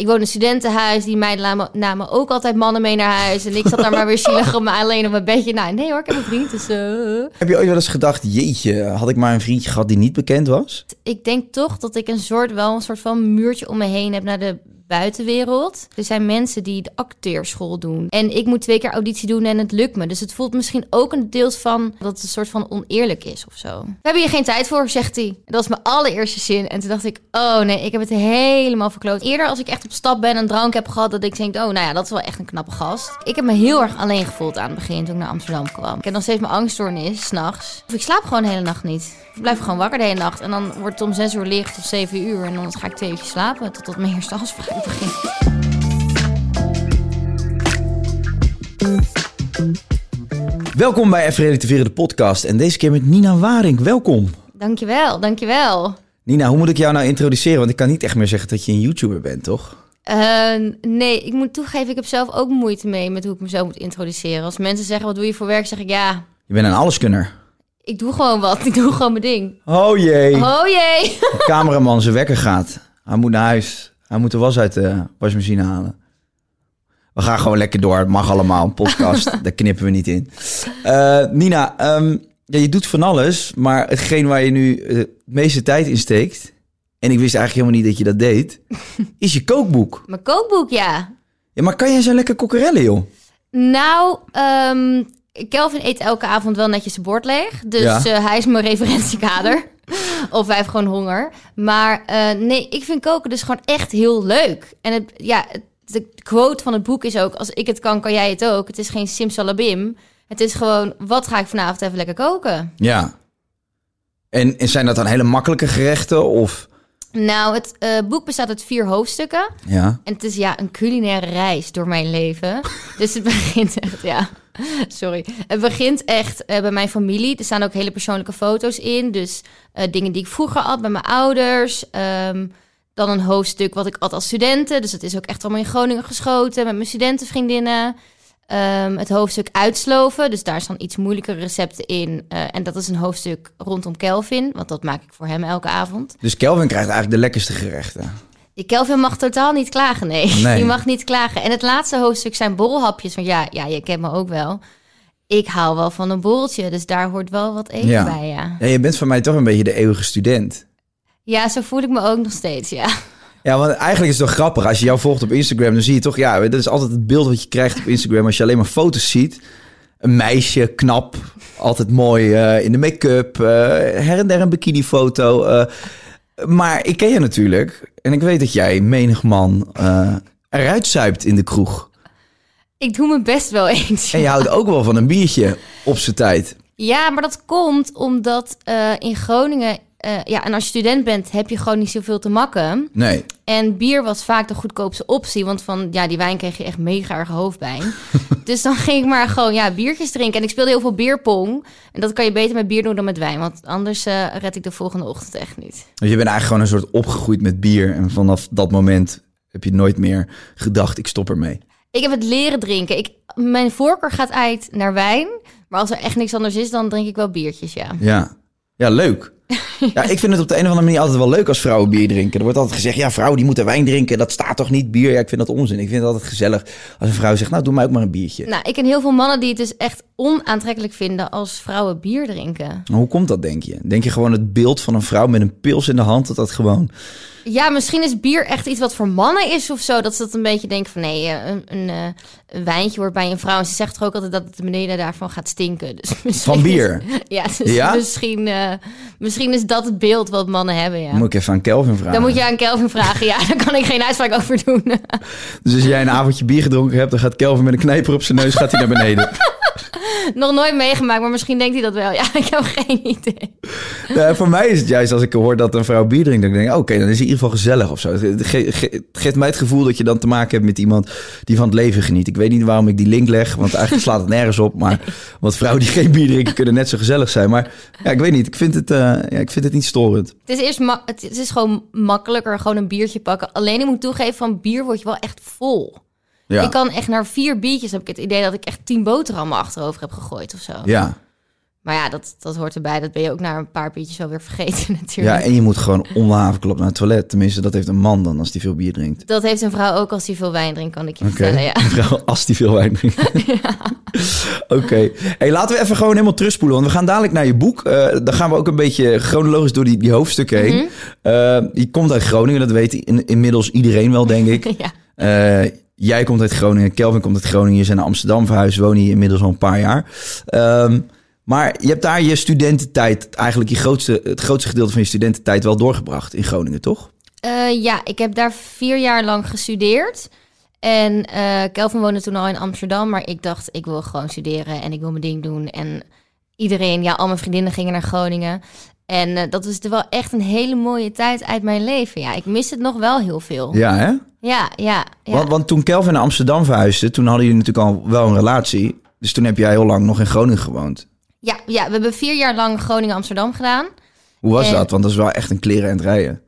Ik woon in een studentenhuis. Die meiden namen, ook altijd mannen mee naar huis. En ik zat daar maar weer zielig op mijn, alleen op mijn bedje. Nou, nee hoor, ik heb een vriend, dus... eh. Heb je ooit wel eens gedacht, jeetje, had ik maar een vriendje gehad die niet bekend was? Ik denk toch dat ik een soort, wel een soort van muurtje om me heen heb naar de buitenwereld. Er zijn mensen die de acteurschool doen. En ik moet twee keer auditie doen en het lukt me. Dus het voelt misschien ook een deels van dat het een soort van oneerlijk is of zo. We hebben hier geen tijd voor, zegt hij. Dat was mijn allereerste zin. En toen dacht ik, oh nee, ik heb het helemaal verkloot. Eerder als ik echt op stap ben en drank heb gehad, dat ik denk, oh nou ja, dat is wel echt een knappe gast. Ik heb me heel erg alleen gevoeld aan het begin toen ik naar Amsterdam kwam. Ik heb nog steeds mijn angststoornis, s'nachts. Of ik slaap gewoon de hele nacht niet. Ik blijf gewoon wakker de hele nacht. En dan wordt het om zes uur licht of zeven uur. En dan ga ik twee uur slapen totdat mijn eerste afspraak Welkom bij Even Relativeren, de podcast. En deze keer met Nina Waring. Welkom. Dankjewel, dankjewel. Nina, hoe moet ik jou nou introduceren? Want ik kan niet echt meer zeggen dat je een YouTuber bent, toch? Eh, nee, ik moet toegeven, ik heb zelf ook moeite mee met hoe ik mezelf moet introduceren. Als mensen zeggen, wat doe je voor werk? Zeg ik, ja, Je bent een alleskunner. ik doe gewoon wat. Ik doe gewoon mijn ding. Oh jee. Oh jee. De cameraman, zijn wekker gaat. Hij moet naar huis. Hij moet de was uit de wasmachine halen. We gaan gewoon lekker door. Het mag allemaal. Een podcast, daar knippen we niet in. Eh, Nina, ehm, ja, je doet van alles. Maar hetgeen waar je nu eh, het meeste tijd in steekt... en ik wist eigenlijk helemaal niet dat je dat deed... is je kookboek. Mijn kookboek, ja. Ja, maar kan jij zo lekker kokerellen, joh? Nou, ehm, Kelvin eet elke avond wel netjes zijn bord leeg. Dus Ja. eh, hij is mijn referentiekader. of hij heeft gewoon honger. Maar eh, nee, ik vind koken dus gewoon echt heel leuk. En het, ja, de quote van het boek is ook... als ik het kan, kan jij het ook. Het is geen simsalabim. Het is gewoon, wat ga ik vanavond even lekker koken? Ja. En, en zijn dat dan hele makkelijke gerechten? Of... Nou, het eh, boek bestaat uit vier hoofdstukken. Ja. En het is ja een culinaire reis door mijn leven. dus het begint echt, ja. Sorry. Het begint echt eh, bij mijn familie. Er staan ook hele persoonlijke foto's in. Dus eh, dingen die ik vroeger had bij mijn ouders. Ehm, dan een hoofdstuk wat ik had als studenten. Dus dat is ook echt allemaal in Groningen geschoten met mijn studentenvriendinnen. Ehm, het hoofdstuk uitsloven. Dus daar staan iets moeilijkere recepten in. Eh, en dat is een hoofdstuk rondom Kelvin. Want dat maak ik voor hem elke avond. Dus Kelvin krijgt eigenlijk de lekkerste gerechten. Die Kelvin mag totaal niet klagen, nee. Nee. Die mag niet klagen. En het laatste hoofdstuk zijn borrelhapjes. Want ja, ja, je kent me ook wel. Ik hou wel van een borreltje, dus daar hoort wel wat eten Ja. bij, ja. Ja, je bent voor mij toch een beetje de eeuwige student. Ja, zo voel ik me ook nog steeds, ja. Ja, want eigenlijk is het toch grappig. Als je jou volgt op Instagram, dan zie je toch... Ja, dat is altijd het beeld wat je krijgt op Instagram. Als je alleen maar foto's ziet. Een meisje, knap, altijd mooi eh, in de make-up. eh, her en der een bikini-foto. eh. maar ik ken je natuurlijk. En ik weet dat jij, menig man, eruit zuipt in de kroeg. Ik doe mijn best wel eens. En je houdt ook wel van een biertje op zijn tijd. Ja, maar dat komt omdat in Groningen... eh, ja, en als je student bent, heb je gewoon niet zoveel te makken. Nee. En bier was vaak de goedkoopste optie. Want van ja, die wijn kreeg je echt mega erg hoofdpijn. dus dan ging ik maar gewoon ja, biertjes drinken. En ik speelde heel veel bierpong. En dat kan je beter met bier doen dan met wijn. Want anders eh, red ik de volgende ochtend echt niet. Dus je bent eigenlijk gewoon een soort opgegroeid met bier. En vanaf dat moment heb je nooit meer gedacht, ik stop ermee. Ik heb het leren drinken. Ik, mijn voorkeur gaat uit naar wijn. Maar als er echt niks anders is, dan drink ik wel biertjes, ja. Ja, ja leuk. Ja, ik vind het op de een of andere manier altijd wel leuk als vrouwen bier drinken. Er wordt altijd gezegd, ja, vrouwen die moeten wijn drinken. Dat staat toch niet bier? Ja, ik vind dat onzin. Ik vind het altijd gezellig als een vrouw zegt, nou, doe mij ook maar een biertje. Nou, ik ken heel veel mannen die het dus echt onaantrekkelijk vinden als vrouwen bier drinken. Maar Hoe komt dat, denk je? Denk je gewoon het beeld van een vrouw met een pils in de hand, dat dat gewoon... Ja, misschien is bier echt iets wat voor mannen is of zo. Dat ze dat een beetje denken van nee, eh, een, een, eh, een wijntje hoort bij een vrouw. En ze zegt toch ook altijd dat het beneden daarvan gaat stinken. Dus Van bier? is- ja, dus Ja? Misschien, eh, misschien is dat het beeld wat mannen hebben, ja. Moet ik even aan Kelvin vragen. Dan moet je aan Kelvin vragen. Ja, daar kan ik geen uitspraak over doen. Dus als jij een avondje bier gedronken hebt, dan gaat Kelvin met een knijper op zijn neus gaat hij naar beneden. Nog nooit meegemaakt, maar misschien denkt hij dat wel. Ja, ik heb geen idee. Voor mij is het juist als ik hoor dat een vrouw bier drinkt, dan denk ik, oké, dan is in ieder geval gezellig of zo. Het, ge- ge- het geeft mij het gevoel dat je dan te maken hebt met iemand die van het leven geniet. Ik weet niet waarom ik die link leg, want eigenlijk slaat het nergens op. Maar want vrouwen die geen bier drinken kunnen net zo gezellig zijn. Maar ja, ik weet niet. Ik vind het, eh, ja, ik vind het niet storend. Het is, eerst het is gewoon makkelijker gewoon een biertje pakken. Alleen ik moet toegeven, van bier word je wel echt vol. Ja, Ik kan echt naar vier biertjes heb ik het idee dat ik echt tien boterhammen achterover heb gegooid of zo. ja. Maar ja, dat, dat hoort erbij. Dat ben je ook na een paar biertjes wel weer vergeten natuurlijk. ja, en je moet gewoon onhavenklopt naar het toilet. Tenminste, dat heeft een man dan als die veel bier drinkt. Dat heeft een vrouw ook als hij veel wijn drinkt, kan ik je vertellen. Ja. een vrouw als die veel wijn drinkt. Oké, hey, laten we even gewoon helemaal terugspoelen. Want we gaan dadelijk naar je boek. Eh, dan gaan we ook een beetje chronologisch door die, die hoofdstukken heen. Mhm. Eh, je komt uit Groningen, dat weet in, inmiddels iedereen wel, denk ik. ja. Eh, jij komt uit Groningen, Kelvin komt uit Groningen. Je zijn naar Amsterdam verhuisd, wonen hier inmiddels al een paar jaar. Ehm, maar je hebt daar je studententijd, eigenlijk je grootste, het grootste gedeelte van je studententijd wel doorgebracht in Groningen, toch? Eh, ja, ik heb daar vier jaar lang gestudeerd. En eh Kelvin woonde toen al in Amsterdam, maar ik dacht, ik wil gewoon studeren en ik wil mijn ding doen. En iedereen, ja, al mijn vriendinnen gingen naar Groningen. En eh, dat was wel echt een hele mooie tijd uit mijn leven. Ja, ik mis het nog wel heel veel. Ja, hè? Ja, ja, ja. Want, want toen Kelvin naar Amsterdam verhuisde, toen hadden jullie natuurlijk al wel een relatie. Dus toen heb jij heel lang nog in Groningen gewoond. Ja, ja, we hebben vier jaar lang Groningen-Amsterdam gedaan. Hoe was En- dat? Want dat is wel echt een kleren en het rijden.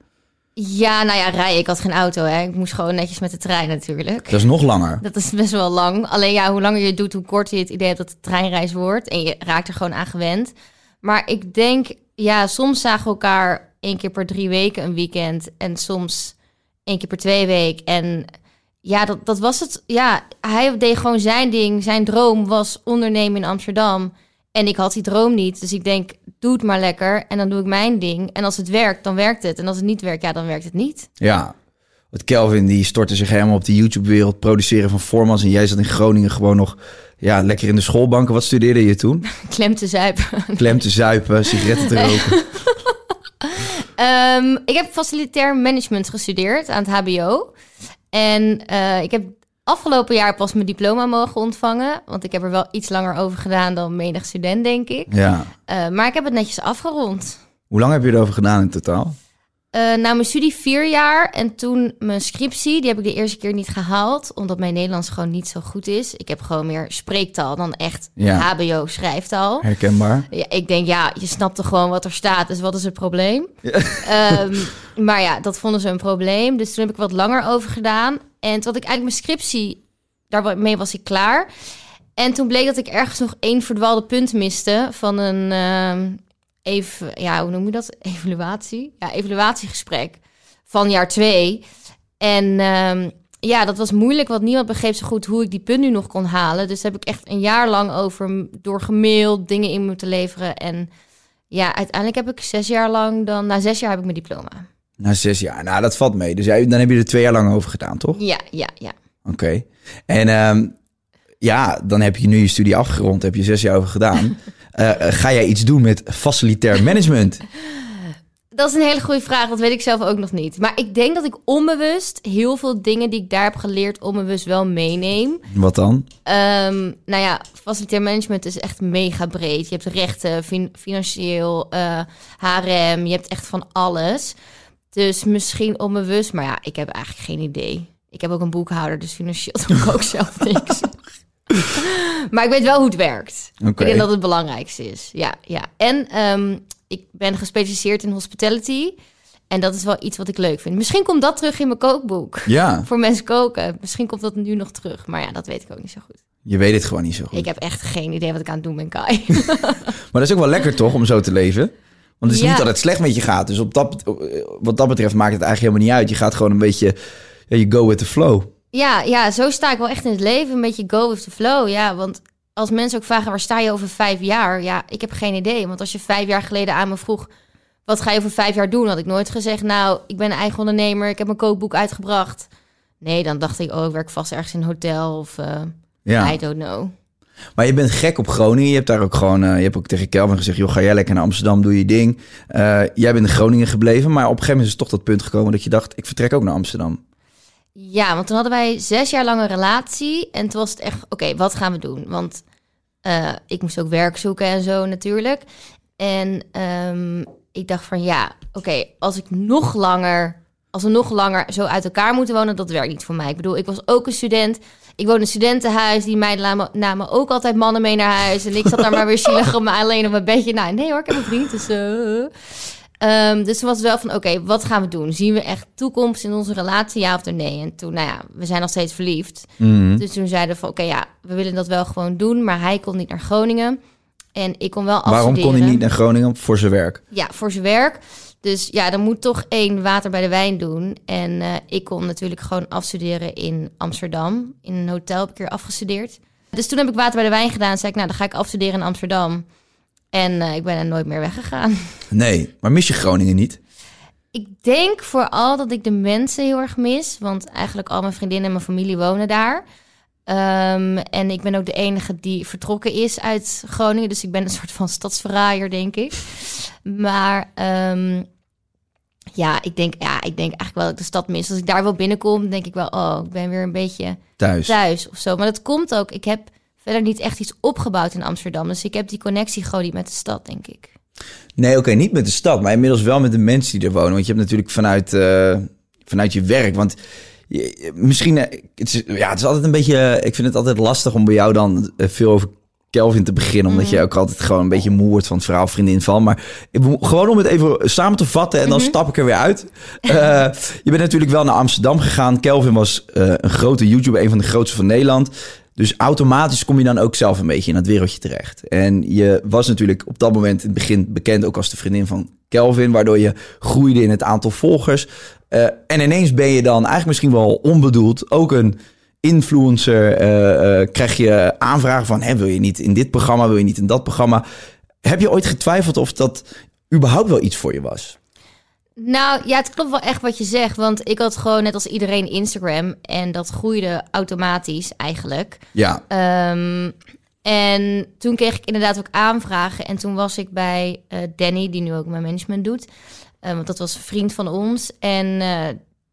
Ja, nou ja, rijden. Ik had geen auto, hè. Ik moest gewoon netjes met de trein natuurlijk. Dat is nog langer. Dat is best wel lang. Alleen ja, hoe langer je het doet, hoe korter je het idee hebt dat het treinreis wordt. En je raakt er gewoon aan gewend. Maar ik denk, ja, soms zagen we elkaar één keer per drie weken een weekend. En soms één keer per twee weken. En ja, dat, dat was het. Ja, hij deed gewoon zijn ding. Zijn droom was ondernemen in Amsterdam. En ik had die droom niet. Dus ik denk, doe het maar lekker. En dan doe ik mijn ding. En als het werkt, dan werkt het. En als het niet werkt, ja, dan werkt het niet. Ja. Want Kelvin die stortte zich helemaal op de YouTube-wereld, produceren van formats. En jij zat in Groningen gewoon nog ja, lekker in de schoolbanken. Wat studeerde je toen? Klem te zuipen. Klem te zuipen, sigaretten te roken. Ehm, ik heb facilitair management gestudeerd aan het HBO. En eh, ik heb afgelopen jaar pas mijn diploma mogen ontvangen. Want ik heb er wel iets langer over gedaan dan menig student, denk ik. Ja. Eh, maar ik heb het netjes afgerond. Hoe lang heb je erover gedaan in totaal? Eh nou, mijn studie vier jaar en toen mijn scriptie, die heb ik de eerste keer niet gehaald, omdat mijn Nederlands gewoon niet zo goed is. Ik heb gewoon meer spreektaal dan echt Ja. HBO schrijftaal. Herkenbaar. Ja, ik denk, ja, je snapt toch gewoon wat er staat, dus wat is het probleem? Ehm, maar ja, dat vonden ze een probleem. Dus toen heb ik wat langer over gedaan. En toen ik eigenlijk mijn scriptie, daarmee was ik klaar. En toen bleek dat ik ergens nog één verdwaalde punt miste van een, ehm, even, ja, hoe noem je dat? Evaluatie? Ja, evaluatiegesprek van jaar twee. En ehm, ja, dat was moeilijk, want niemand begreep zo goed hoe ik die punt nu nog kon halen. Dus heb ik echt een jaar lang over door gemaild, dingen in moeten leveren. En ja, uiteindelijk heb ik zes jaar lang dan, na zes jaar heb ik mijn diploma. Na zes jaar. Nou, dat valt mee. Dus jij, dan heb je er twee jaar lang over gedaan, toch? Ja, ja, ja. Oké. En ehm, ja, dan heb je nu je studie afgerond, heb je zes jaar over gedaan. Eh, ga jij iets doen met facilitair management? Dat is een hele goede vraag, dat weet ik zelf ook nog niet. Maar ik denk dat ik onbewust heel veel dingen die ik daar heb geleerd, onbewust wel meeneem. Wat dan? Ehm, nou ja, facilitair management is echt mega breed. Je hebt rechten, fin- financieel, eh HRM, je hebt echt van alles. Dus misschien onbewust, maar ja, ik heb eigenlijk geen idee. Ik heb ook een boekhouder, dus financieel doe ik ook zelf niks. maar ik weet wel hoe het werkt. Oké. Ik denk dat het het belangrijkste is. Ja, ja. En ehm, ik ben gespecialiseerd in hospitality. En dat is wel iets wat ik leuk vind. Misschien komt dat terug in mijn kookboek. Ja, Voor mensen koken. Misschien komt dat nu nog terug. Maar ja, dat weet ik ook niet zo goed. je weet het gewoon niet zo goed. Ik heb echt geen idee wat ik aan het doen ben, Kai. Maar dat is ook wel lekker toch, om zo te leven? Want het is Ja. niet dat het slecht met je gaat. Dus op dat, wat dat betreft maakt het eigenlijk helemaal niet uit. Je gaat gewoon een beetje, ja, je go with the flow. ja, ja, zo sta ik wel echt in het leven. Een beetje go with the flow. Ja, want als mensen ook vragen, waar sta je over vijf jaar? Ja, ik heb geen idee. Want als je vijf jaar geleden aan me vroeg... wat ga je over vijf jaar doen? Had ik nooit gezegd, nou, ik ben een eigen ondernemer. Ik heb mijn kookboek uitgebracht. Nee, dan dacht ik, oh, ik werk vast ergens in een hotel of... eh, Ja. I don't know. Maar je bent gek op Groningen. Je hebt daar ook gewoon, eh, je hebt ook tegen Kelvin gezegd, joh, ga jij lekker naar Amsterdam, doe je ding. Eh, jij bent in Groningen gebleven, maar op een gegeven moment is toch dat punt gekomen dat je dacht, ik vertrek ook naar Amsterdam. Ja, want toen hadden wij zes jaar lang een relatie. En toen was het echt, oké, wat gaan we doen? Want Eh, ik moest ook werk zoeken en zo natuurlijk. En ehm, ik dacht van ja, oké, als ik nog langer, als we nog langer zo uit elkaar moeten wonen, dat werkt niet voor mij. Ik bedoel, ik was ook een student. Ik woon in een studentenhuis. Die meiden namen, namen ook altijd mannen mee naar huis. En ik zat daar maar weer zielig op me alleen op mijn bedje. Nou, nee hoor, ik heb een vriend. Dus. Ehm, dus toen was het wel van, oké, wat gaan we doen? Zien we echt toekomst in onze relatie, ja of nee? En toen, nou ja, we zijn nog steeds verliefd. Mhm. Dus toen zeiden we van, oké, ja, we willen dat wel gewoon doen. Maar hij kon niet naar Groningen. En ik kon wel afstuderen. Waarom kon hij niet naar Groningen voor zijn werk? Ja, voor zijn werk. Dus ja, dan moet toch één water bij de wijn doen. En eh, ik kon natuurlijk gewoon afstuderen in Amsterdam. In een hotel heb ik hier afgestudeerd. Dus toen heb ik water bij de wijn gedaan. zei ik, nou, dan ga ik afstuderen in Amsterdam. En eh, ik ben er nooit meer weggegaan. Nee, maar mis je Groningen niet? Ik denk vooral dat ik de mensen heel erg mis. Want eigenlijk al mijn vriendinnen en mijn familie wonen daar. Ehm, en ik ben ook de enige die vertrokken is uit Groningen. Dus ik ben een soort van stadsverraaier, denk ik. Maar ehm, ja, ik denk, ja, ik denk eigenlijk wel dat ik de stad mis. Als ik daar wel binnenkom, denk ik wel... oh, ik ben weer een beetje Thuis. thuis of zo. Maar dat komt ook. Ik heb verder niet echt iets opgebouwd in Amsterdam. Dus ik heb die connectie gewoon niet met de stad, denk ik. Nee, oké, niet met de stad, maar inmiddels wel met de mensen die er wonen. Want je hebt natuurlijk vanuit, eh, vanuit je werk. Want je- misschien, eh, het is, ja, het is altijd een beetje. Ik vind het altijd lastig om bij jou dan eh, veel over Kelvin te beginnen. Omdat je ook altijd gewoon een beetje moe wordt van het verhaal vriendin van. Maar gewoon om het even samen te vatten en dan stap ik er weer uit. Eh, je bent natuurlijk wel naar Amsterdam gegaan. Kelvin was eh, een grote YouTuber, een van de grootste van Nederland. Dus automatisch kom je dan ook zelf een beetje in dat wereldje terecht. En je was natuurlijk op dat moment in het begin bekend ook als de vriendin van Kelvin, waardoor je groeide in het aantal volgers. Eh, en ineens ben je dan eigenlijk misschien wel onbedoeld ook een influencer. eh, eh, krijg je aanvragen van, hè, wil je niet in dit programma, wil je niet in dat programma? Heb je ooit getwijfeld of dat überhaupt wel iets voor je was? Nou ja, het klopt wel echt wat je zegt. Want ik had gewoon net als iedereen Instagram. En dat groeide automatisch eigenlijk. Ja, Ehm, en toen kreeg ik inderdaad ook aanvragen. En toen was ik bij eh, Danny, die nu ook mijn management doet. Eh, want dat was een vriend van ons. En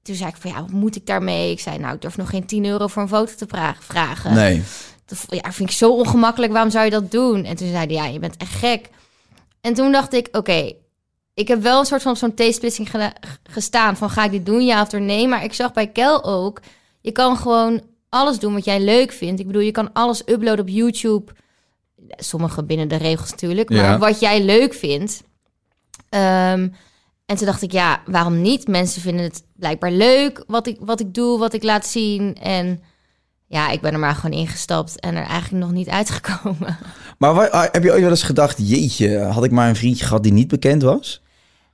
toen zei ik van ja, wat moet ik daarmee? Ik zei nou, ik durf nog geen 10 euro voor een foto te vragen. nee. Dat ja, vind ik zo ongemakkelijk. Waarom zou je dat doen? En toen zei hij, ja, je bent echt gek. En toen dacht ik, oké, ik heb wel een soort van op zo'n geda- gestaan. Van ga ik dit doen, ja of nee? Maar ik zag bij Kel ook, je kan gewoon alles doen wat jij leuk vindt. Ik bedoel, je kan alles uploaden op YouTube. Sommige binnen de regels natuurlijk. Maar Ja. wat jij leuk vindt. Ehm, en toen dacht ik, ja, waarom niet? Mensen vinden het blijkbaar leuk wat ik, wat ik doe, wat ik laat zien. En ja, ik ben er maar gewoon ingestapt en er eigenlijk nog niet uitgekomen. Maar wa- heb je ooit wel eens gedacht, jeetje, had ik maar een vriendje gehad die niet bekend was?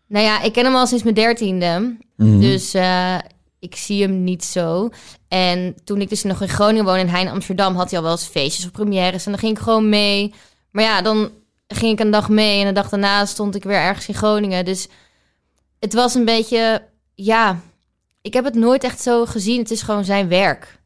Nou ja, ik ken hem al sinds mijn dertiende. Mhm. Dus eh, ik zie hem niet zo. En toen ik dus nog in Groningen woonde en hij in Amsterdam... had hij al wel eens feestjes of premières. En dan ging ik gewoon mee. Maar ja, dan ging ik een dag mee. En de dag daarna stond ik weer ergens in Groningen. Dus het was een beetje... Ja, ik heb het nooit echt zo gezien. Het is gewoon zijn werk.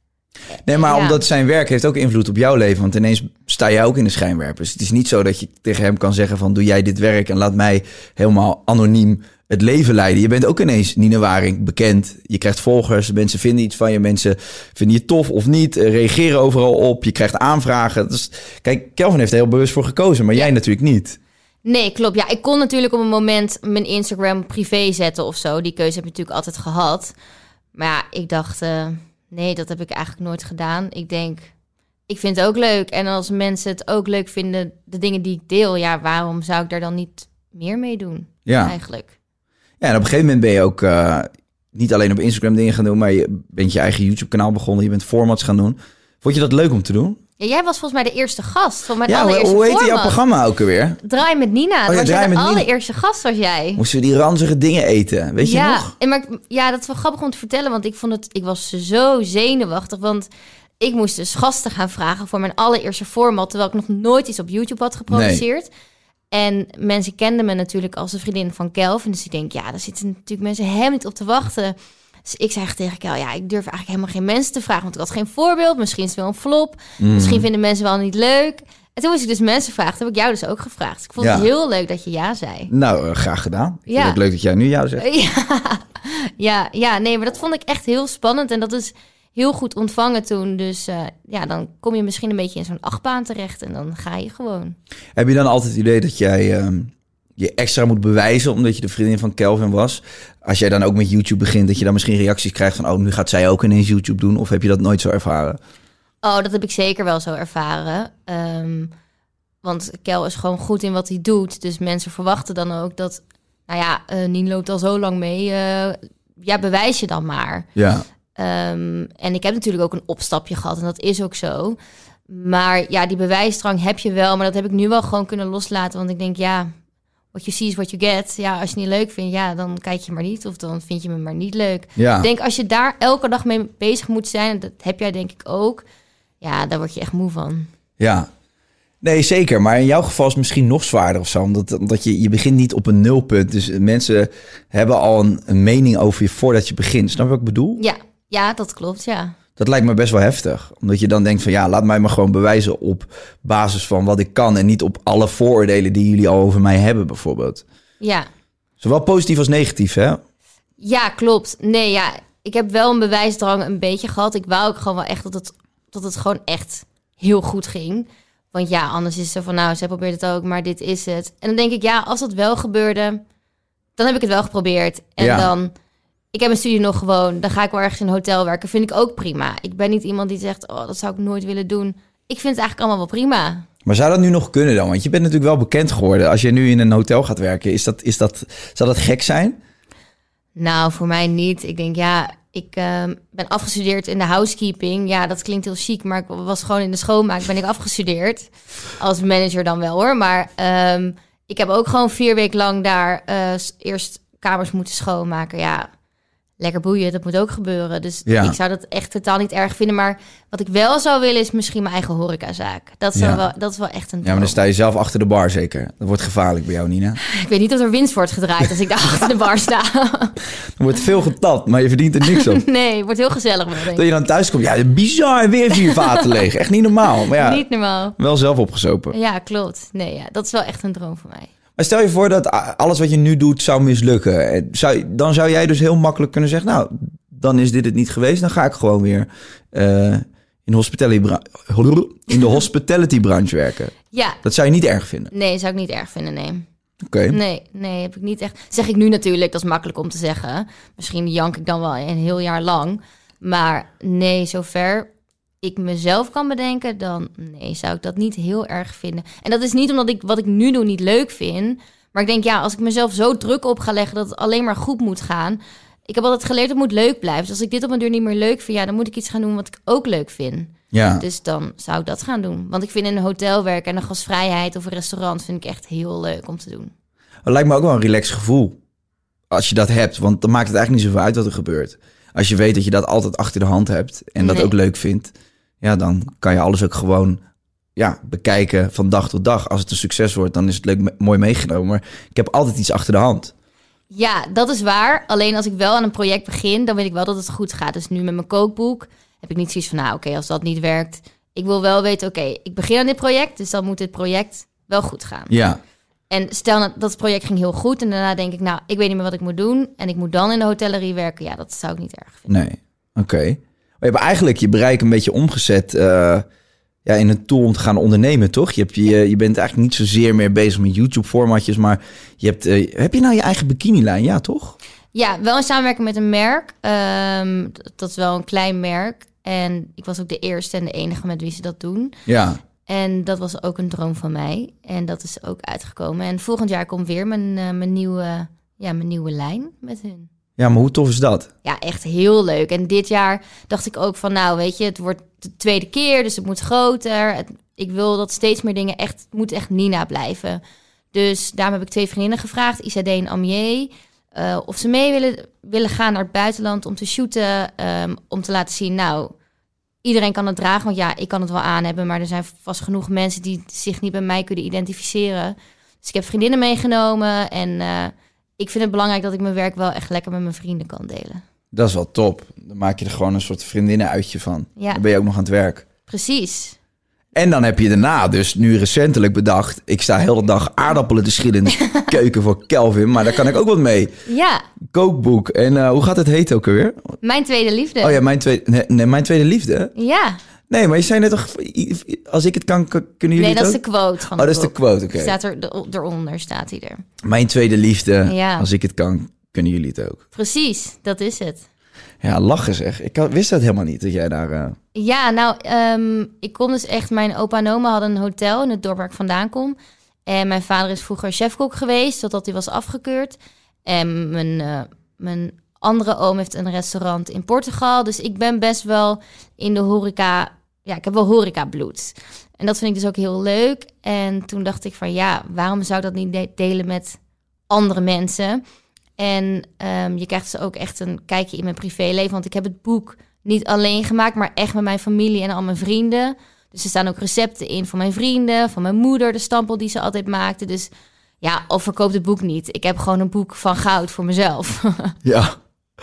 Nee, maar Ja. omdat zijn werk heeft ook invloed op jouw leven. Want ineens sta jij ook in de schijnwerpers. Het is niet zo dat je tegen hem kan zeggen van... doe jij dit werk en laat mij helemaal anoniem het leven leiden. Je bent ook ineens Nina Waring bekend. Je krijgt volgers, mensen vinden iets van je. Mensen vinden je tof of niet, eh, reageren overal op. Je krijgt aanvragen. Dus, kijk, Kelvin heeft er heel bewust voor gekozen, maar jij natuurlijk niet. Nee, klopt. Ja, ik kon natuurlijk op een moment mijn Instagram privé zetten of zo. Die keuze heb ik natuurlijk altijd gehad. Maar ja, ik dacht, eh, nee, dat heb ik eigenlijk nooit gedaan. Ik denk, ik vind het ook leuk. En als mensen het ook leuk vinden, de dingen die ik deel, ja, waarom zou ik daar dan niet meer mee doen? Ja. Eigenlijk. Ja, en op een gegeven moment ben je ook eh, niet alleen op Instagram dingen gaan doen... maar je bent je eigen YouTube-kanaal begonnen. Je bent formats gaan doen. Vond je dat leuk om te doen? Ja, jij was volgens mij de eerste gast van mijn Ja, allereerste hoe heet jouw programma ook alweer? Draai met Nina. ja, dat was jij de Nina. allereerste gast was jij. Moesten we die ranzige dingen eten? Weet je ja, nog? En maar, ja, dat is wel grappig om te vertellen, want ik vond het, ik was zo zenuwachtig, want ik moest dus gasten gaan vragen voor mijn allereerste format, terwijl ik nog nooit iets op YouTube had geproduceerd. En mensen kenden me natuurlijk als een vriendin van Kelvin, dus ik denk, ja, daar zitten natuurlijk mensen helemaal niet op te wachten. Dus ik zei tegen Kel, ja, ik durf eigenlijk helemaal geen mensen te vragen, want ik had geen voorbeeld. Misschien is het wel een flop, Mm. misschien vinden mensen wel niet leuk. En toen moest ik dus mensen vragen, toen heb ik jou dus ook gevraagd. Dus ik vond het Ja. heel leuk dat je ja zei. Nou, eh, graag gedaan. Ik Ja. vind het leuk dat jij nu jou zegt. Ja, ja, ja, nee, maar dat vond ik echt heel spannend. En dat is heel goed ontvangen toen. Dus eh, ja, dan kom je misschien een beetje in zo'n achtbaan terecht en dan ga je gewoon. Heb je dan altijd het idee dat jij ehm, je extra moet bewijzen omdat je de vriendin van Kelvin was? Als jij dan ook met YouTube begint, dat je dan misschien reacties krijgt van... oh, nu gaat zij ook ineens YouTube doen? Of heb je dat nooit zo ervaren? Oh, dat heb ik zeker wel zo ervaren. Ehm, want Kel is gewoon goed in wat hij doet. Dus mensen verwachten dan ook dat... nou ja, eh Nien loopt al zo lang mee. eh, ja, bewijs je dan maar. Ja, Ehm, en ik heb natuurlijk ook een opstapje gehad en dat is ook zo. Maar ja, die bewijsdrang heb je wel, maar dat heb ik nu wel gewoon kunnen loslaten. Want ik denk, ja, what you see is what you get. Ja, als je het niet leuk vindt, ja, dan kijk je maar niet. Of dan vind je me maar niet leuk. ja. Ik denk, als je daar elke dag mee bezig moet zijn, dat heb jij denk ik ook. Ja, daar word je echt moe van. Ja. Nee, zeker. Maar in jouw geval is het misschien nog zwaarder of zo. Omdat, omdat je, je begint niet op een nulpunt. Dus mensen hebben al een, een mening over je voordat je begint. Snap je wat ik bedoel? Ja, ja, dat klopt, ja. Dat lijkt me best wel heftig. Omdat je dan denkt van ja, laat mij maar gewoon bewijzen op basis van wat ik kan. En niet op alle vooroordelen die jullie al over mij hebben bijvoorbeeld. Ja, Zowel positief als negatief, hè? Ja, klopt. Nee, ja, ik heb wel een bewijsdrang een beetje gehad. Ik wou ook gewoon wel echt dat het, dat het gewoon echt heel goed ging. Want ja, anders is het zo van, nou, ze probeert het ook, maar dit is het. En dan denk ik, ja, als dat wel gebeurde, dan heb ik het wel geprobeerd. En Ja. dan, ik heb mijn studie nog gewoon, dan ga ik wel ergens in een hotel werken. Vind ik ook prima. Ik ben niet iemand die zegt, oh, dat zou ik nooit willen doen. Ik vind het eigenlijk allemaal wel prima. Maar zou dat nu nog kunnen dan? Want je bent natuurlijk wel bekend geworden. Als je nu in een hotel gaat werken, is dat, is dat, zou dat gek zijn? Nou, voor mij niet. Ik denk, ja, ik ehm, ben afgestudeerd in de housekeeping. Ja, dat klinkt heel chic, maar ik was gewoon in de schoonmaak ben ik afgestudeerd. Als manager dan wel hoor. Maar ehm, ik heb ook gewoon vier weken lang daar eh, eerst kamers moeten schoonmaken. Ja, lekker boeien, dat moet ook gebeuren. Dus Ja. ik zou dat echt totaal niet erg vinden. Maar wat ik wel zou willen is misschien mijn eigen horecazaak. Dat, zou Ja. wel, dat is wel echt een Ja, maar dan sta je zelf achter de bar zeker. Dat wordt gevaarlijk bij jou, Nina. Ik weet niet of er winst wordt gedraaid als ik daar achter de bar sta. Er wordt veel getapt, maar je verdient er niks op. nee, het wordt heel gezellig wel. Dat je dan thuis komt, ja, bizar, weer vier vaten leeg. Echt niet normaal. Maar ja, Niet normaal. wel zelf opgezopen. Ja, klopt. Nee, ja, dat is wel echt een droom voor mij. Maar stel je voor dat alles wat je nu doet zou mislukken. Eh, Zou, dan zou jij dus heel makkelijk kunnen zeggen... nou, dan is dit het niet geweest. Dan ga ik gewoon weer eh, in, hospitality in de hospitality branche werken. Ja, Dat zou je niet erg vinden. nee, zou ik niet erg vinden, nee. Oké. Nee, nee, heb ik niet echt. Zeg ik nu natuurlijk, dat is makkelijk om te zeggen. Misschien jank ik dan wel een heel jaar lang. Maar nee, zover ik mezelf kan bedenken, dan nee, zou ik dat niet heel erg vinden. En dat is niet omdat ik wat ik nu doe niet leuk vind. Maar ik denk, ja, als ik mezelf zo druk op ga leggen dat het alleen maar goed moet gaan. Ik heb altijd geleerd, het moet leuk blijven. Dus als ik dit op een duur niet meer leuk vind, ja, dan moet ik iets gaan doen wat ik ook leuk vind. Ja. Dus dan zou ik dat gaan doen. Want ik vind in een hotel werken en een gastvrijheid of een restaurant vind ik echt heel leuk om te doen. Het lijkt me ook wel een relaxed gevoel. Als je dat hebt. Want dan maakt het eigenlijk niet zoveel uit wat er gebeurt. Als je weet dat je dat altijd achter de hand hebt. En dat Nee. ook leuk vindt. Ja, dan kan je alles ook gewoon ja, bekijken van dag tot dag. Als het een succes wordt, dan is het leuk, mooi meegenomen. Maar ik heb altijd iets achter de hand. Ja, dat is waar. Alleen als ik wel aan een project begin, dan weet ik wel dat het goed gaat. Dus nu met mijn kookboek heb ik niet zoiets van, nou oké, als dat niet werkt. Ik wil wel weten, oké, ik begin aan dit project, dus dan moet dit project wel goed gaan. Ja, En stel dat het project ging heel goed en daarna denk ik, nou, ik weet niet meer wat ik moet doen. En ik moet dan in de hotellerie werken. Ja, dat zou ik niet erg vinden. nee. Oké. Je hebt eigenlijk je bereik een beetje omgezet eh, ja, in een tool om te gaan ondernemen, toch? Je, hebt je, je bent eigenlijk niet zozeer meer bezig met YouTube-formatjes, maar je hebt... eh, heb je nou je eigen bikinilijn? Ja, toch? Ja, wel in samenwerking met een merk. Ehm, dat is wel een klein merk. En ik was ook de eerste en de enige met wie ze dat doen. Ja. En dat was ook een droom van mij. En dat is ook uitgekomen. En volgend jaar komt weer mijn, eh, mijn, nieuwe, ja, mijn nieuwe lijn met hun. Ja, maar hoe tof is dat? Ja, echt heel leuk. En dit jaar dacht ik ook van, nou weet je, het wordt de tweede keer, dus het moet groter. Ik wil dat steeds meer dingen echt, moet echt Nina blijven. Dus daarom heb ik twee vriendinnen gevraagd, Isadé en Amier, eh, of ze mee willen, willen gaan naar het buitenland om te shooten, ehm, om te laten zien, nou, iedereen kan het dragen, want ja, ik kan het wel aan hebben, maar er zijn vast genoeg mensen die zich niet bij mij kunnen identificeren. Dus ik heb vriendinnen meegenomen en eh, ik vind het belangrijk dat ik mijn werk wel echt lekker met mijn vrienden kan delen. Dat is wel top. Dan maak je er gewoon een soort vriendinnenuitje van. Ja. Dan ben je ook nog aan het werk. Precies. En dan heb je daarna dus nu recentelijk bedacht... ik sta heel de dag aardappelen te schillen in de keuken voor Kelvin... maar daar kan ik ook wat mee. Ja, Kookboek. En eh, hoe gaat het heten ook alweer? mijn tweede liefde. Oh ja, mijn tweede, nee, nee, mijn tweede liefde. Ja. Nee, maar je zei net toch... als ik het kan, kunnen jullie Nee, dat is de ook? quote van Oh, dat is de quote, oké. Staat er, de- eronder staat hij er. Mijn tweede liefde. Ja. Als ik het kan, kunnen jullie het ook. Precies, dat is het. Ja, lachen zeg. Ik wist dat helemaal niet, dat jij daar... eh, Ja, nou, ehm, ik kom dus echt... Mijn opa en oma hadden een hotel in het dorp waar ik vandaan kom. En mijn vader is vroeger chefkok geweest, totdat hij was afgekeurd. En mijn, eh, mijn andere oom heeft een restaurant in Portugal. Dus ik ben best wel in de horeca... Ja, ik heb wel horeca bloed. En dat vind ik dus ook heel leuk. En toen dacht ik van ja, waarom zou ik dat niet de- delen met andere mensen? En ehm, je krijgt dus ook echt een kijkje in mijn privéleven. Want ik heb het boek niet alleen gemaakt, maar echt met mijn familie en al mijn vrienden. Dus er staan ook recepten in van mijn vrienden, van mijn moeder, de stampel die ze altijd maakte. Dus ja, of verkoopt het boek niet. Ik heb gewoon een boek van goud voor mezelf. Ja.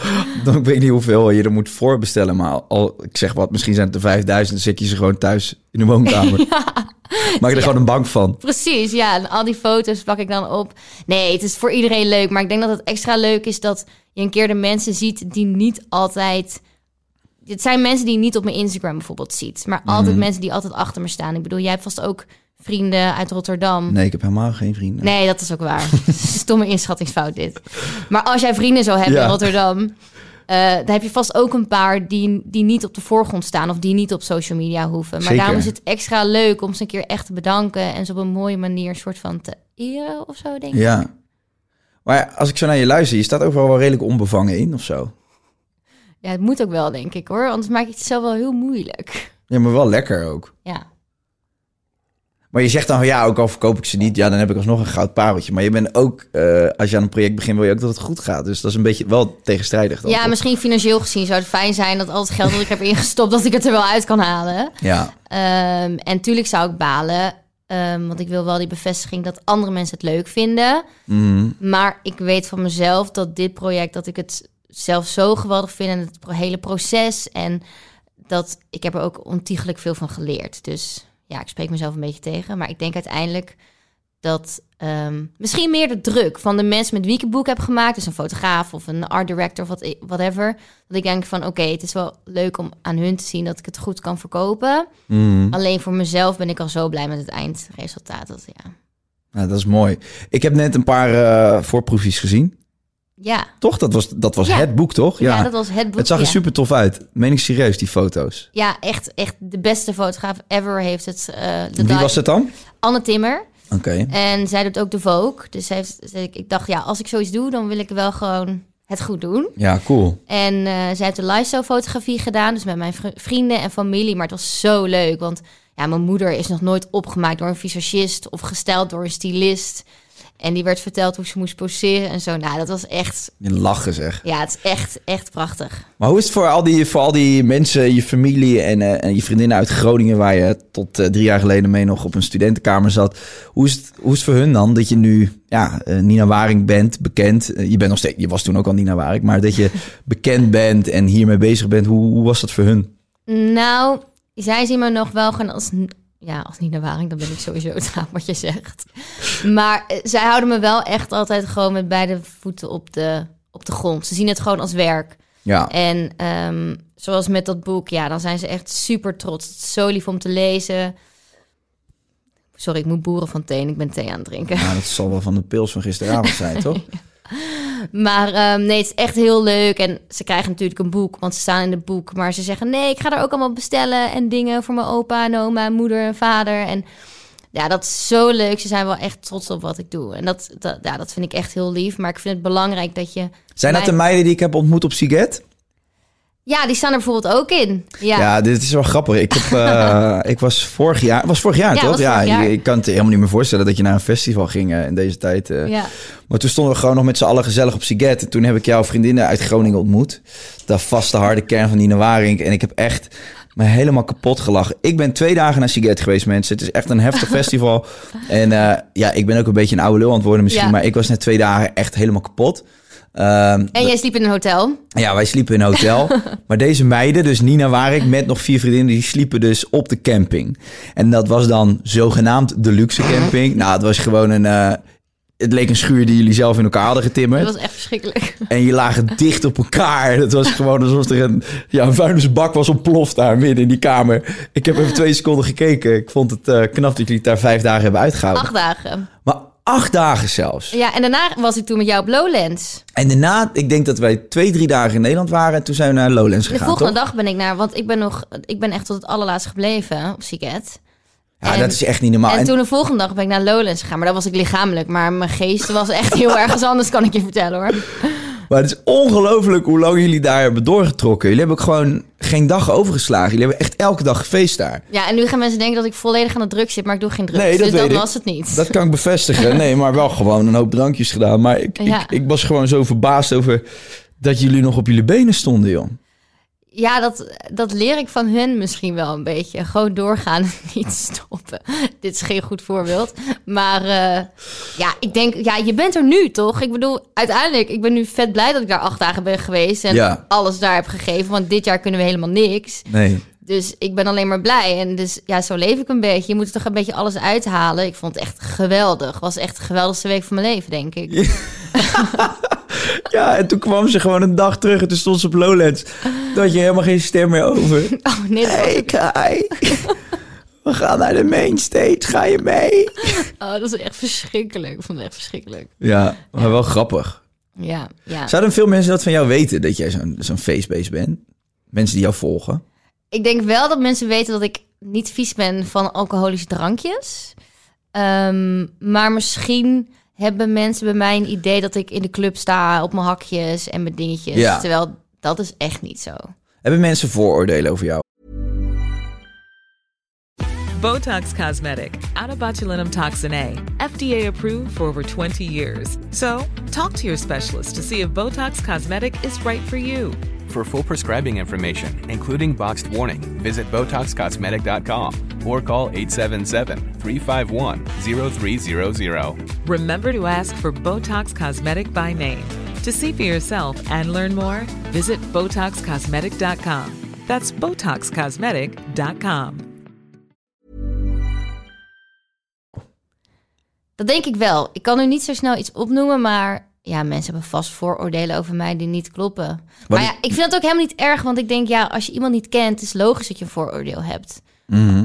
Dan weet ik niet hoeveel je er moet voorbestellen. Maar al, ik zeg wat, misschien zijn het er 5000. Dan zet je ze gewoon thuis in de woonkamer. Maak je er gewoon een bank van. Precies, ja. En al die foto's pak ik dan op. Nee, het is voor iedereen leuk. Maar ik denk dat het extra leuk is dat je een keer de mensen ziet die niet altijd... Het zijn mensen die je niet op mijn Instagram bijvoorbeeld ziet. Maar altijd Mhm. mensen die altijd achter me staan. Ik bedoel, jij hebt vast ook vrienden uit Rotterdam. Nee, ik heb helemaal geen vrienden. Nee, dat is ook waar. Stomme inschattingsfout dit. Maar als jij vrienden zou hebben Ja. in Rotterdam... eh, dan heb je vast ook een paar die, die niet op de voorgrond staan... of die niet op social media hoeven. Maar Zeker. daarom is het extra leuk om ze een keer echt te bedanken... en ze op een mooie manier een soort van te eren of zo, denk ik. Ja. Maar als ik zo naar je luister, je staat overal wel redelijk onbevangen in of zo. Ja, het moet ook wel, denk ik, hoor. Anders maak je het zelf wel heel moeilijk. Ja, maar wel lekker ook. Ja. Maar je zegt dan van ja, ook al verkoop ik ze niet, ja, dan heb ik alsnog een goud pareltje. Maar je bent ook, eh, als je aan een project begint, wil je ook dat het goed gaat. Dus dat is een beetje wel tegenstrijdig dan. ja, toch? misschien financieel gezien zou het fijn zijn... dat al het geld dat ik heb ingestopt, dat ik het er wel uit kan halen. Ja, Ehm, en tuurlijk zou ik balen, ehm, want ik wil wel die bevestiging dat andere mensen het leuk vinden. Mhm. Maar ik weet van mezelf dat dit project, dat ik het zelf zo geweldig vind en het hele proces. En dat ik heb er ook ontiegelijk veel van geleerd. Dus ja, ik spreek mezelf een beetje tegen. Maar ik denk uiteindelijk dat ehm, misschien meer de druk van de mensen met wie ik het boek heb gemaakt, dus een fotograaf of een art director of wat, whatever, dat ik denk van oké, het is wel leuk om aan hun te zien dat ik het goed kan verkopen. Mhm. Alleen voor mezelf ben ik al zo blij met het eindresultaat. Dat, ja. Nou, dat is mooi. Ik heb net een paar eh voorproefjes gezien. Ja. Toch? Dat was, dat was Ja. het boek, toch? Ja, dat was het boek. Het zag er ja. super tof uit. Meen ik serieus, die foto's. Ja, echt, echt de beste fotograaf ever heeft het. de Wie was het dan? Anne Timmer. Oké. En zij doet ook de Vogue. Dus zij heeft, ik dacht, ja, als ik zoiets doe, dan wil ik wel gewoon het goed doen. Ja, cool. En eh, zij heeft de lifestyle fotografie gedaan, dus met mijn vri- vrienden en familie. Maar het was zo leuk, want ja, mijn moeder is nog nooit opgemaakt door een visagist of gesteld door een stylist. En die werd verteld hoe ze moest poseren en zo. Nou, dat was echt, Je lachen zeg. ja, het is echt, echt prachtig. Maar hoe is het voor al die, voor al die mensen, je familie en, eh, en je vriendinnen uit Groningen... waar je tot eh, drie jaar geleden mee nog op een studentenkamer zat. Hoe is het, hoe is het voor hun dan dat je nu ja, eh, Nina Waring bent, bekend? Je, bent nog steeds, je was toen ook al Nina Waring, maar dat je bekend bent en hiermee bezig bent. Hoe, hoe was dat voor hun? Nou, zij zien me nog wel gewoon als... Ja, als Nina Waring, dan ben ik sowieso het raar wat je zegt. Maar eh, zij houden me wel echt altijd gewoon met beide voeten op de, op de grond. Ze zien het gewoon als werk. Ja, En ehm, zoals met dat boek, ja, dan zijn ze echt super trots. Het is zo lief om te lezen. Sorry, ik moet boeren van thee ik ben thee aan het drinken. nou, dat zal wel van de pils van gisteravond zijn, toch? Maar ehm, nee, het is echt heel leuk. En ze krijgen natuurlijk een boek, want ze staan in het boek. Maar ze zeggen, nee, ik ga er ook allemaal bestellen. En dingen voor mijn opa en oma, en moeder en vader. En ja, dat is zo leuk. Ze zijn wel echt trots op wat ik doe. En dat, dat, ja, dat vind ik echt heel lief. Maar ik vind het belangrijk dat je... Zijn dat de meiden die ik heb ontmoet op Siget? Ja, die staan er bijvoorbeeld ook in. Ja, Ja, dit is wel grappig. Ik, heb, eh, ik was vorig jaar, was vorig jaar Ja, toch? ja, jaar. Ik, ik kan het helemaal niet meer voorstellen dat je naar een festival ging eh, in deze tijd. eh. ja. Maar toen stonden we gewoon nog met z'n allen gezellig op Siget. En toen heb ik jouw vriendinnen uit Groningen ontmoet. De vaste harde kern van Nina Waring. En ik heb echt me helemaal kapot gelachen. Ik ben twee dagen naar Siget geweest, mensen. Het is echt een heftig festival. En ja, ik ben ook een beetje een oude lul aan het worden misschien. Maar ik was net twee dagen echt helemaal kapot. Ehm, En jij sliep in een hotel. ja, wij sliepen in een hotel. maar deze meiden, dus Nina Warik met nog vier vriendinnen, die sliepen dus op de camping. En dat was dan zogenaamd de luxe camping. Nou, het was gewoon een... eh, het leek een schuur die jullie zelf in elkaar hadden getimmerd. Dat was echt verschrikkelijk. En je lagen dicht op elkaar. Het was gewoon alsof er een, ja, een vuilnisbak was ontploft daar midden in die kamer. Ik heb even twee seconden gekeken. Ik vond het eh, knap dat jullie het daar vijf dagen hebben uitgehouden. Acht dagen. Maar acht dagen zelfs. Ja, en daarna was ik toen met jou op Lowlands. En daarna, ik denk dat wij twee, drie dagen in Nederland waren. En toen zijn we naar Lowlands De gegaan, volgende toch? dag ben ik naar, want ik ben nog, ik ben echt tot het allerlaatste gebleven op Siget. Ja, en- dat is echt niet normaal. En En- toen de volgende dag ben ik naar Lowlands gegaan, maar dat was ik lichamelijk. Maar mijn geest was echt heel ergens anders, kan ik je vertellen hoor. Maar het is ongelooflijk hoe lang jullie daar hebben doorgetrokken. Jullie hebben ook gewoon geen dag overgeslagen. Jullie hebben echt elke dag gefeest daar. Ja, en nu gaan mensen denken dat ik volledig aan de drugs zit, maar ik doe geen drugs. Nee, dat dus dat ik. was het niet. Dat kan ik bevestigen. Nee, maar wel gewoon een hoop drankjes gedaan. Maar ik, Ja. ik, ik was gewoon zo verbaasd over dat jullie nog op jullie benen stonden, joh. Ja, dat, dat leer ik van hun misschien wel een beetje. Gewoon doorgaan en niet stoppen. Dit is geen goed voorbeeld. Maar eh, ja, ik denk, ja, je bent er nu toch? Ik bedoel, uiteindelijk, ik ben nu vet blij dat ik daar acht dagen ben geweest en Ja. alles daar heb gegeven. Want dit jaar kunnen we helemaal niks. Nee. Dus ik ben alleen maar blij. En dus ja, zo leef ik een beetje. Je moet er toch een beetje alles uithalen. Ik vond het echt geweldig. Was echt de geweldigste week van mijn leven, denk ik. Ja, en toen kwam ze gewoon een dag terug en toen stond ze op Lowlands. Toen had je helemaal geen stem meer over. Oh nee, dat was Hey Kai, we gaan naar de mainstage. Ga je mee? Oh, dat is echt verschrikkelijk. Ik vond het echt verschrikkelijk. Ja, maar wel grappig. Ja, ja. Zouden veel mensen dat van jou weten, dat jij zo'n zo'n feestbeest bent? Mensen die jou volgen? Ik denk wel dat mensen weten dat ik niet vies ben van alcoholische drankjes. Ehm, maar misschien hebben mensen bij mij een idee dat ik in de club sta op mijn hakjes en mijn dingetjes. Ja. Terwijl dat is echt niet zo. Hebben mensen vooroordelen over jou? Botox Cosmetic, out of botulinum toxin A, FDA approved for over 20 years. So, talk to your specialist to see if Botox Cosmetic is right for you. For full prescribing information, including boxed warning, visit BotoxCosmetic.com or call 877-351-0300. Remember to ask for Botox Cosmetic by name. To see for yourself and learn more, visit BotoxCosmetic.com. That's BotoxCosmetic.com. Dat denk ik wel. Ik kan nu niet zo snel iets opnoemen, maar ja, mensen hebben vast vooroordelen over mij die niet kloppen. Maar ja, ik vind dat ook helemaal niet erg, want ik denk, ja, als je iemand niet kent, is logisch dat je een vooroordeel hebt.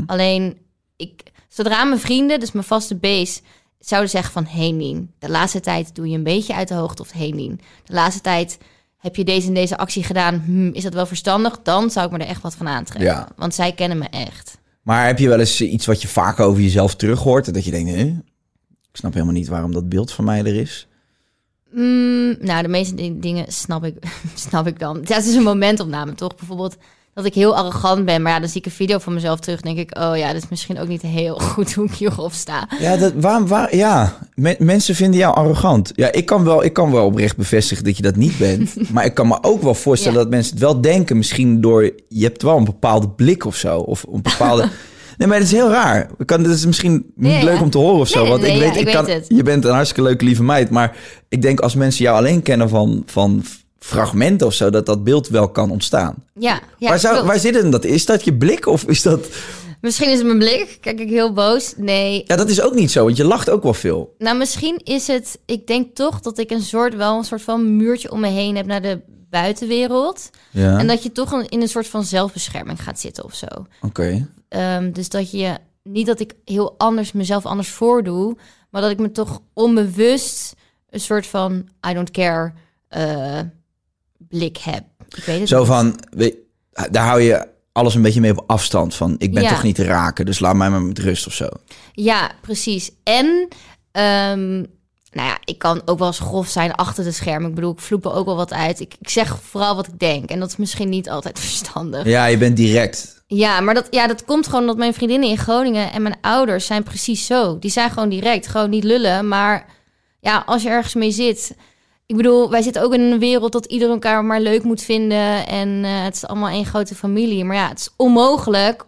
Alleen, ik, zodra mijn vrienden, dus mijn vaste base, zouden zeggen van, hey Nien, de laatste tijd doe je een beetje uit de hoogte of hey Nien, de laatste tijd heb je deze en deze actie gedaan, Hm, is dat wel verstandig? Dan zou ik me er echt wat van aantrekken. Ja. Want zij kennen me echt. Maar heb je wel eens iets wat je vaak over jezelf terug hoort? en Dat je denkt, hè? ik snap helemaal niet waarom dat beeld van mij er is. Mm, nou, de meeste di- dingen snap ik, snap ik dan. Ja, het is een momentopname, toch? Bijvoorbeeld dat ik heel arrogant ben. Maar ja, dan zie ik een video van mezelf terug. denk ik, oh ja, dat is misschien ook niet heel goed hoe ik hierop sta. Ja, dat, waar, waar, ja. Men- mensen vinden jou arrogant. Ja, ik kan, wel, ik kan wel oprecht bevestigen dat je dat niet bent. maar ik kan me ook wel voorstellen Ja. dat mensen het wel denken. Misschien door, je hebt wel een bepaalde blik of zo. Of een bepaalde... Nee, maar dat is heel raar. Ik Kan, dat is misschien niet Ja, leuk ja. om te horen of zo. Nee, want nee, ik ja, weet, ik ik kan, weet het. je bent een hartstikke leuke lieve meid. Maar ik denk als mensen jou alleen kennen van, van fragmenten of zo... dat dat beeld wel kan ontstaan. Ja, ja waar, zou, waar zit het in dat? Is dat je blik of is dat... Misschien is het mijn blik. Kijk ik heel boos? Nee. Ja, dat is ook niet zo, want je lacht ook wel veel. Nou, misschien is het... Ik denk toch dat ik een soort, wel een soort van muurtje om me heen heb naar de buitenwereld. Ja, En dat je toch een- in een soort van zelfbescherming gaat zitten of zo. oké. Ehm, dus dat je niet dat ik heel anders mezelf anders voordoe, maar dat ik me toch onbewust een soort van I don't care eh, blik heb. Ik weet het Zo niet. van, weet- daar hou je alles een beetje mee op afstand van. Ik ben Ja. toch niet te raken, dus laat mij maar met rust of zo. Ja, precies. En ehm, nou ja, ik kan ook wel eens grof zijn achter de schermen. Ik bedoel, ik vloep er ook wel wat uit. Ik, ik zeg vooral wat ik denk. En dat is misschien niet altijd verstandig. Ja, je bent direct. Ja, maar dat, ja, dat komt gewoon omdat mijn vriendinnen in Groningen en mijn ouders zijn precies zo. Die zijn gewoon direct, gewoon niet lullen. Maar ja, als je ergens mee zit. Ik bedoel, wij zitten ook in een wereld dat ieder elkaar maar leuk moet vinden. En eh, het is allemaal één grote familie. Maar ja, het is onmogelijk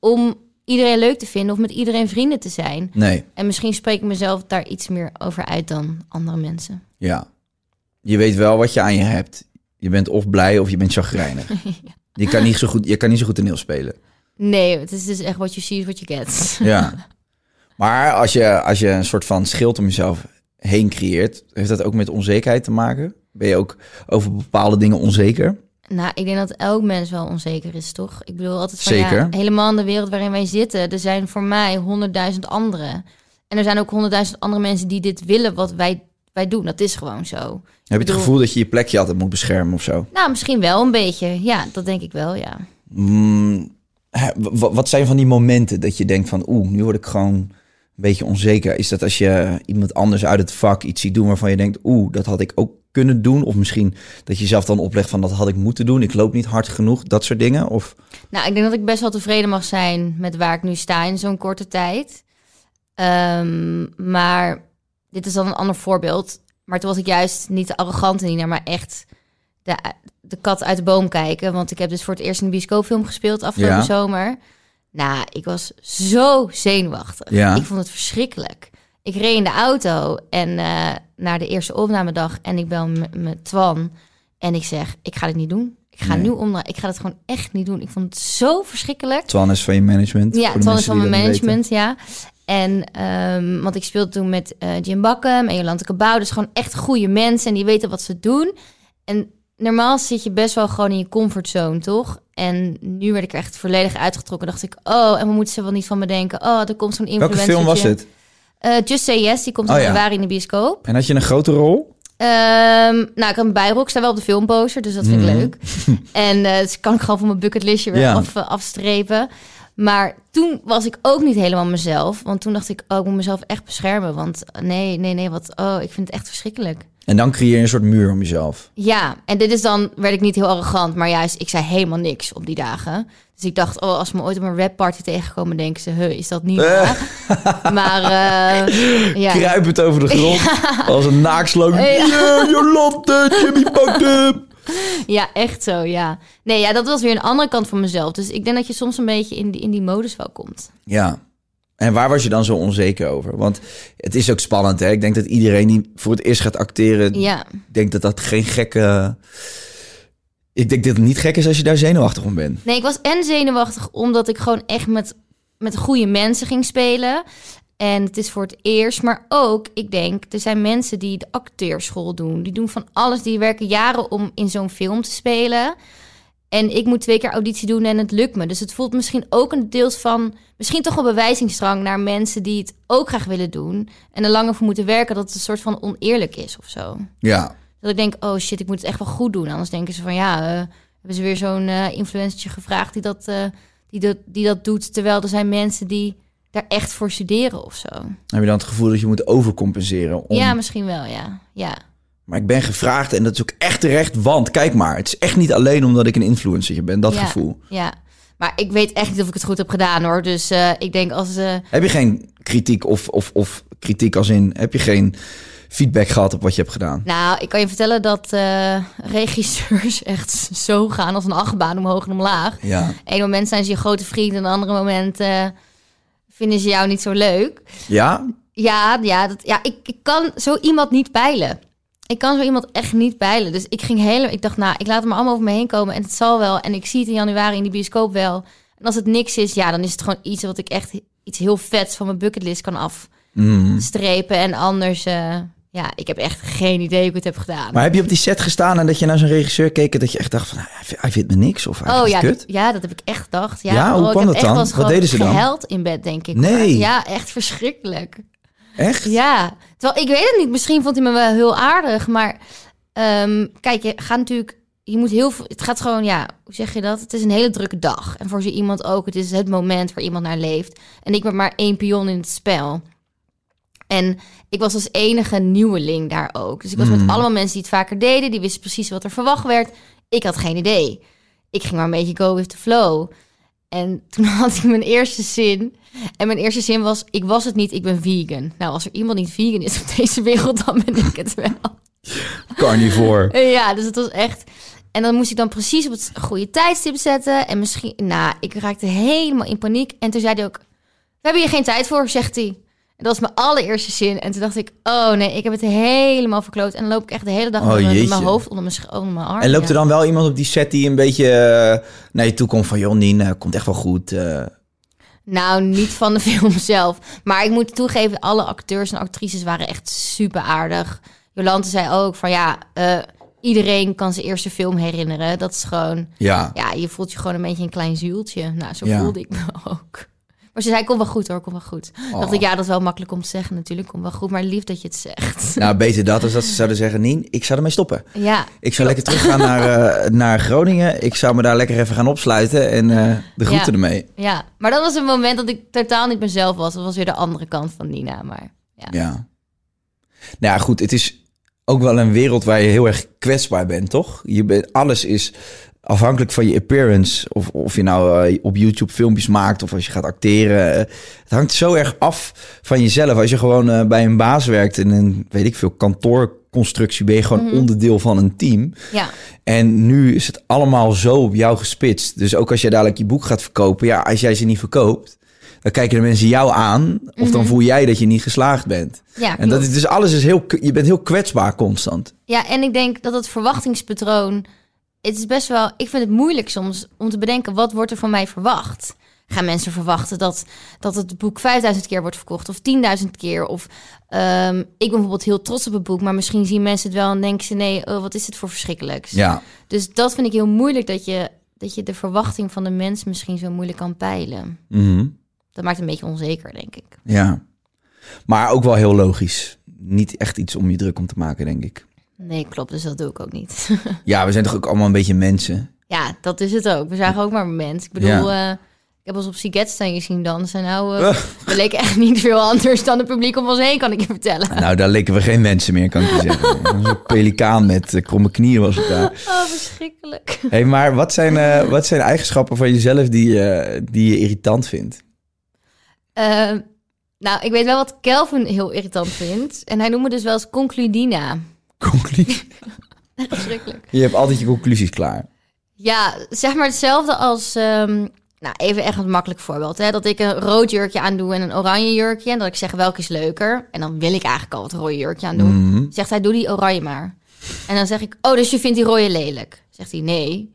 om iedereen leuk te vinden of met iedereen vrienden te zijn. Nee, En misschien spreek ik mezelf daar iets meer over uit dan andere mensen. ja. je weet wel wat je aan je hebt. Je bent of blij of je bent chagrijnig. je, kan niet zo goed, je kan niet zo goed toneel spelen. Nee, het is dus echt you see is what you get. Ja. Maar als je, als je een soort van schild om jezelf heen creëert, heeft dat ook met onzekerheid te maken? Ben je ook over bepaalde dingen onzeker? Nou, ik denk dat elk mens wel onzeker is, toch? Ik bedoel altijd van Zeker. ja, helemaal in de wereld waarin wij zitten, er zijn voor mij honderdduizend anderen. En er zijn ook honderdduizend andere mensen die dit willen wat wij, wij doen. Dat is gewoon zo. Heb je het bedoel- gevoel dat je je plekje altijd moet beschermen of zo? Nou, misschien wel een beetje. Ja, dat denk ik wel, ja. Mm, wat zijn van die momenten dat je denkt van... oeh, nu word ik gewoon beetje onzeker. Is dat als je iemand anders uit het vak iets ziet doen waarvan je denkt... oeh, dat had ik ook kunnen doen? Of misschien dat je jezelf dan oplegt van dat had ik moeten doen. Ik loop niet hard genoeg, dat soort dingen? Of Nou, ik denk dat ik best wel tevreden mag zijn met waar ik nu sta in zo'n korte tijd. Ehm, maar dit is dan een ander voorbeeld. Maar toen was ik juist niet de arrogante Nina, maar echt de, de kat uit de boom kijken. Want ik heb dus voor het eerst een bioscoopfilm gespeeld afgelopen Ja. zomer. Nou, ik was zo zenuwachtig. Ja. Ik vond het verschrikkelijk. Ik reed in de auto en eh, naar de eerste opnamedag en ik bel met Twan en ik zeg, ik ga dit niet doen. Ik ga Nee. nu omdraaien. Ik ga het gewoon echt niet doen. Ik vond het zo verschrikkelijk. Twan is van je management? Ja, Twan is van mijn management, ja. En, ehm, want ik speelde toen met eh, Jim Bakken en Jolante Cabau. Dus gewoon echt goede mensen en die weten wat ze doen. En normaal zit je best wel gewoon in je comfortzone, toch? En nu werd ik er echt volledig uitgetrokken. Dacht ik, oh, en we moeten ze wel niet van me denken. Oh, er komt zo'n weten. Welke influencer. film was het? Just Say Yes, die komt in Oh, ja. januari in de bioscoop. En had je een grote rol? Ehm, nou, ik had een bijrol. Ik sta wel op de filmposter, dus dat vind ik Mhm. leuk. en eh dus kan ik gewoon van mijn bucketlistje weer Ja. af, eh, afstrepen. Maar toen was ik ook niet helemaal mezelf. Want toen dacht ik, oh, ik moet mezelf echt beschermen. Want nee, nee, nee, wat, oh, ik vind het echt verschrikkelijk. En dan creëer je een soort muur om jezelf. Ja, en dit is dan, werd ik niet heel arrogant, maar juist, ik zei helemaal niks op die dagen. Dus ik dacht, oh, als ze me ooit op een rapparty tegenkomen, denken ze, huh, is dat niet waar? maar, eh, ja. Kruipend over de grond. Als een naaksloop. Ja. Yeah, Jolante, Jimmy pakt hem. Ja, echt zo, ja. Nee, ja, dat was weer een andere kant van mezelf. Dus ik denk dat je soms een beetje in die, in die modus wel komt. Ja. En waar was je dan zo onzeker over? Want het is ook spannend, hè? Ik denk dat iedereen die voor het eerst gaat acteren... Ja, denkt dat dat geen gekke... Ik denk dat het niet gek is als je daar zenuwachtig om bent. nee, ik was en zenuwachtig omdat ik gewoon echt met, met goede mensen ging spelen. En het is voor het eerst, maar ook, ik denk, er zijn mensen die de acteurschool doen. Die doen van alles, die werken jaren om in zo'n film te spelen. En ik moet twee keer auditie doen en het lukt me. Dus het voelt misschien ook een deels van... misschien toch wel bewijzingsdrang naar mensen die het ook graag willen doen... en er langer voor moeten werken, dat het een soort van oneerlijk is of zo. Ja. Dat ik denk, oh shit, ik moet het echt wel goed doen. Anders denken ze van, ja, eh, hebben ze weer zo'n eh influencertje gevraagd... Die dat, eh, die, dat, die dat doet, terwijl er zijn mensen die daar echt voor studeren of zo. Heb je dan het gevoel dat je moet overcompenseren? Om... Ja, misschien wel, ja. Ja, Maar ik ben gevraagd en dat is ook echt terecht. Want kijk maar, het is echt niet alleen omdat ik een influencer ben. Dat ja, gevoel. Ja, maar ik weet echt niet of ik het goed heb gedaan, hoor. Dus eh, ik denk als... eh, Heb je geen kritiek of, of, of kritiek als in... Heb je geen feedback gehad op wat je hebt gedaan? Nou, ik kan je vertellen dat eh, regisseurs echt zo gaan als een achtbaan omhoog en omlaag. Ja. Eén moment zijn ze je grote vriend en een andere moment vinden ze jou niet zo leuk. Ja? Ja, ja, dat, ja ik, ik kan zo iemand niet peilen. Ik kan zo iemand echt niet peilen. Dus ik ging helemaal... Ik dacht, nou, ik laat het maar allemaal over me heen komen. En het zal wel. En ik zie het in januari in die bioscoop wel. En als het niks is, ja, dan is het gewoon iets wat ik echt... iets heel vets van mijn bucketlist kan Mm. afstrepen. En anders... eh, ja, ik heb echt geen idee hoe ik het heb gedaan. Maar heb je op die set gestaan en dat je naar zo'n regisseur keek... en dat je echt dacht van, hij vindt- me niks of hij Oh ja, kut? ja, dat heb ik echt gedacht. Ja, Ja, hoe oh, kwam dat dan? Wat deden ze dan? gehuild in bed, denk ik. Nee. Ja, echt verschrikkelijk. Echt? Ja, terwijl ik weet het niet. Misschien vond hij me wel heel aardig, maar ehm, kijk, je gaat natuurlijk, je moet heel veel. Het gaat gewoon, ja, hoe zeg je dat? Het is een hele drukke dag en voor zo iemand ook. Het is het moment waar iemand naar leeft. En ik ben maar één pion in het spel. En ik was als enige nieuweling daar ook. Dus ik was met allemaal mensen die het vaker deden. Die wisten precies wat er verwacht werd. Ik had geen idee. Ik ging maar een beetje go with the flow. En toen had ik mijn eerste zin. En mijn eerste zin was: Ik was het niet, ik ben vegan. Nou, als er iemand niet vegan is op deze wereld, dan ben ik het wel. Carnivore. Ja, dus het was echt. En dan moest ik dan precies op het goede tijdstip zetten. En misschien, nou, ik raakte helemaal in paniek. En toen zei hij ook: We hebben hier geen tijd voor, zegt hij. En dat was mijn allereerste zin. En toen dacht ik, oh nee, ik heb het helemaal verkloot. En dan loop ik echt de hele dag Oh, met mijn- hoofd onder mijn, onder mijn arm. En loopt er dan wel iemand op die set die een beetje eh, naar je toe komt van... joh, Nien, komt echt wel goed. eh. Nou, niet van de film zelf. Maar ik moet toegeven, alle acteurs en actrices waren echt super aardig. Jolante zei ook van ja, eh, iedereen kan zijn eerste film herinneren. Dat is gewoon, ja. ja, je voelt je gewoon een beetje een klein zieltje. Nou, zo Ja. voelde ik me ook. Maar ze zei, kom wel goed hoor, kom wel goed. Oh. Dacht ik, ja, dat is wel makkelijk om te zeggen natuurlijk, kom wel goed. Maar lief dat je het zegt. Nou, beter dat dan dat ze zouden zeggen... Nien, ik zou ermee stoppen. Ja, Ik zou lekker teruggaan naar, eh, naar Groningen. Ik zou me daar lekker even gaan opsluiten. En eh, de groeten Ja. ermee. ja. Maar dat was een moment dat ik totaal niet mezelf was. Dat was weer de andere kant van Nina. Maar ja, Ja. Nou ja, goed. Het is ook wel een wereld waar je heel erg kwetsbaar bent, toch? Je bent, alles is afhankelijk van je appearance. Of, of je nou eh, op YouTube filmpjes maakt of als je gaat acteren. Eh, het hangt zo erg af van jezelf. Als je gewoon eh, bij een baas werkt in een, weet ik veel, kantoorconstructie... ben je gewoon onderdeel van een team. ja. En nu is het allemaal zo op jou gespitst. Dus ook als jij dadelijk je boek gaat verkopen... ja, als jij ze niet verkoopt... dan kijken de mensen jou aan... of dan voel jij dat je niet geslaagd bent. ja En dat is dus alles is heel, je bent heel kwetsbaar constant. Ja, en ik denk dat het verwachtingspatroon. Het is best wel. Ik vind het moeilijk soms om te bedenken wat wordt er van mij verwacht. Gaan mensen verwachten dat, dat het boek 5000 keer wordt verkocht of 10.000 keer? Of ehm, ik ben bijvoorbeeld heel trots op het boek, maar misschien zien mensen het wel en denken ze: nee, oh, wat is dit voor verschrikkelijks? Ja, Dus dat vind ik heel moeilijk dat je, dat je de verwachting van de mens misschien zo moeilijk kan peilen. Mhm. Dat maakt het een beetje onzeker, denk ik. ja. Maar ook wel heel logisch. Niet echt iets om je druk om te maken, denk ik. Nee, klopt, dus dat doe ik ook niet. Ja, we zijn toch ook allemaal een beetje mensen. Ja, dat is het ook. We zagen ook maar een mens. Ik bedoel, eh, ik heb ons op Sigetstein gezien dansen. Nou, eh, we leken echt niet veel anders dan het publiek om ons heen, kan ik je vertellen. Nou, daar leken we geen mensen meer, kan ik je zeggen. Een pelikaan met eh, kromme knieën was het daar. Oh, verschrikkelijk. hey, maar wat zijn, eh, wat zijn eigenschappen van jezelf die, eh, die je irritant vindt? Eh, nou, ik weet wel wat Kelvin heel irritant vindt. En hij noemt me dus wel eens concludina. Conclusie. Verschrikkelijk. Je hebt altijd je conclusies klaar. Ja, zeg maar hetzelfde als... ehm, nou, even echt een makkelijk voorbeeld. Hè? Dat ik een rood jurkje aandoe en een oranje jurkje. En dat ik zeg, welke is leuker? En dan wil ik eigenlijk al het rode jurkje aandoen. Mhm. Zegt hij, doe die oranje maar. En dan zeg ik, oh, dus je vindt die rode lelijk? Zegt hij, nee,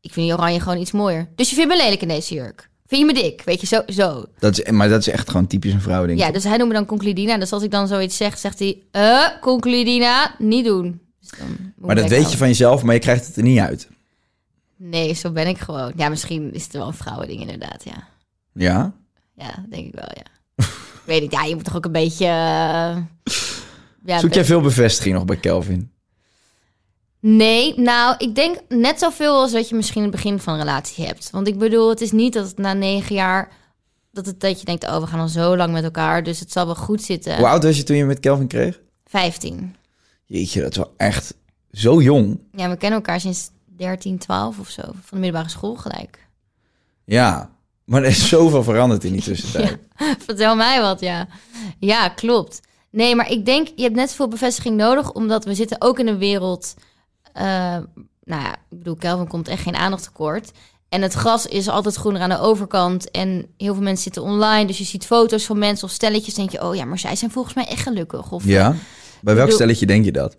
ik vind die oranje gewoon iets mooier. Dus je vindt me lelijk in deze jurk? Vind je me dik? Weet je, zo. zo. Dat is, maar dat is echt gewoon typisch een vrouw, denk ik. Ja, dus hij noemt me dan concludina. Dus als ik dan zoiets zeg, zegt hij, eh, concludina, niet doen. Dus ik Maar dat weet je van jezelf, maar je krijgt het er niet uit. Nee, zo ben ik gewoon. Ja, misschien is het wel een vrouwending inderdaad, ja. Ja? Ja, denk ik wel, ja. ik weet niet, ja, je moet toch ook een beetje... eh, ja, Zoek jij veel bevestiging nog bij Kelvin? Nee, nou, ik denk net zoveel als dat je misschien in het begin van een relatie hebt. Want ik bedoel, het is niet dat het na negen jaar... dat, het, dat je denkt, oh, we gaan al zo lang met elkaar... dus het zal wel goed zitten. Hoe oud was je toen je met Kelvin kreeg? Vijftien. Jeetje, dat is wel echt zo jong. Ja, we kennen elkaar sinds 13, 12 of zo. Van de middelbare school gelijk. Ja, maar er is zoveel veranderd in die tussentijd. Vertel mij wat, ja. Ja, klopt. Nee, maar ik denk, je hebt net zoveel bevestiging nodig... omdat we zitten ook in een wereld... eh, nou ja, ik bedoel, Kelvin komt echt geen aandacht tekort. En het gras is altijd groener aan de overkant. En heel veel mensen zitten online. Dus je ziet foto's van mensen of stelletjes. denk je, oh ja, maar zij zijn volgens mij echt gelukkig. Of, Ja? Bij welk bedoel- stelletje denk je dat?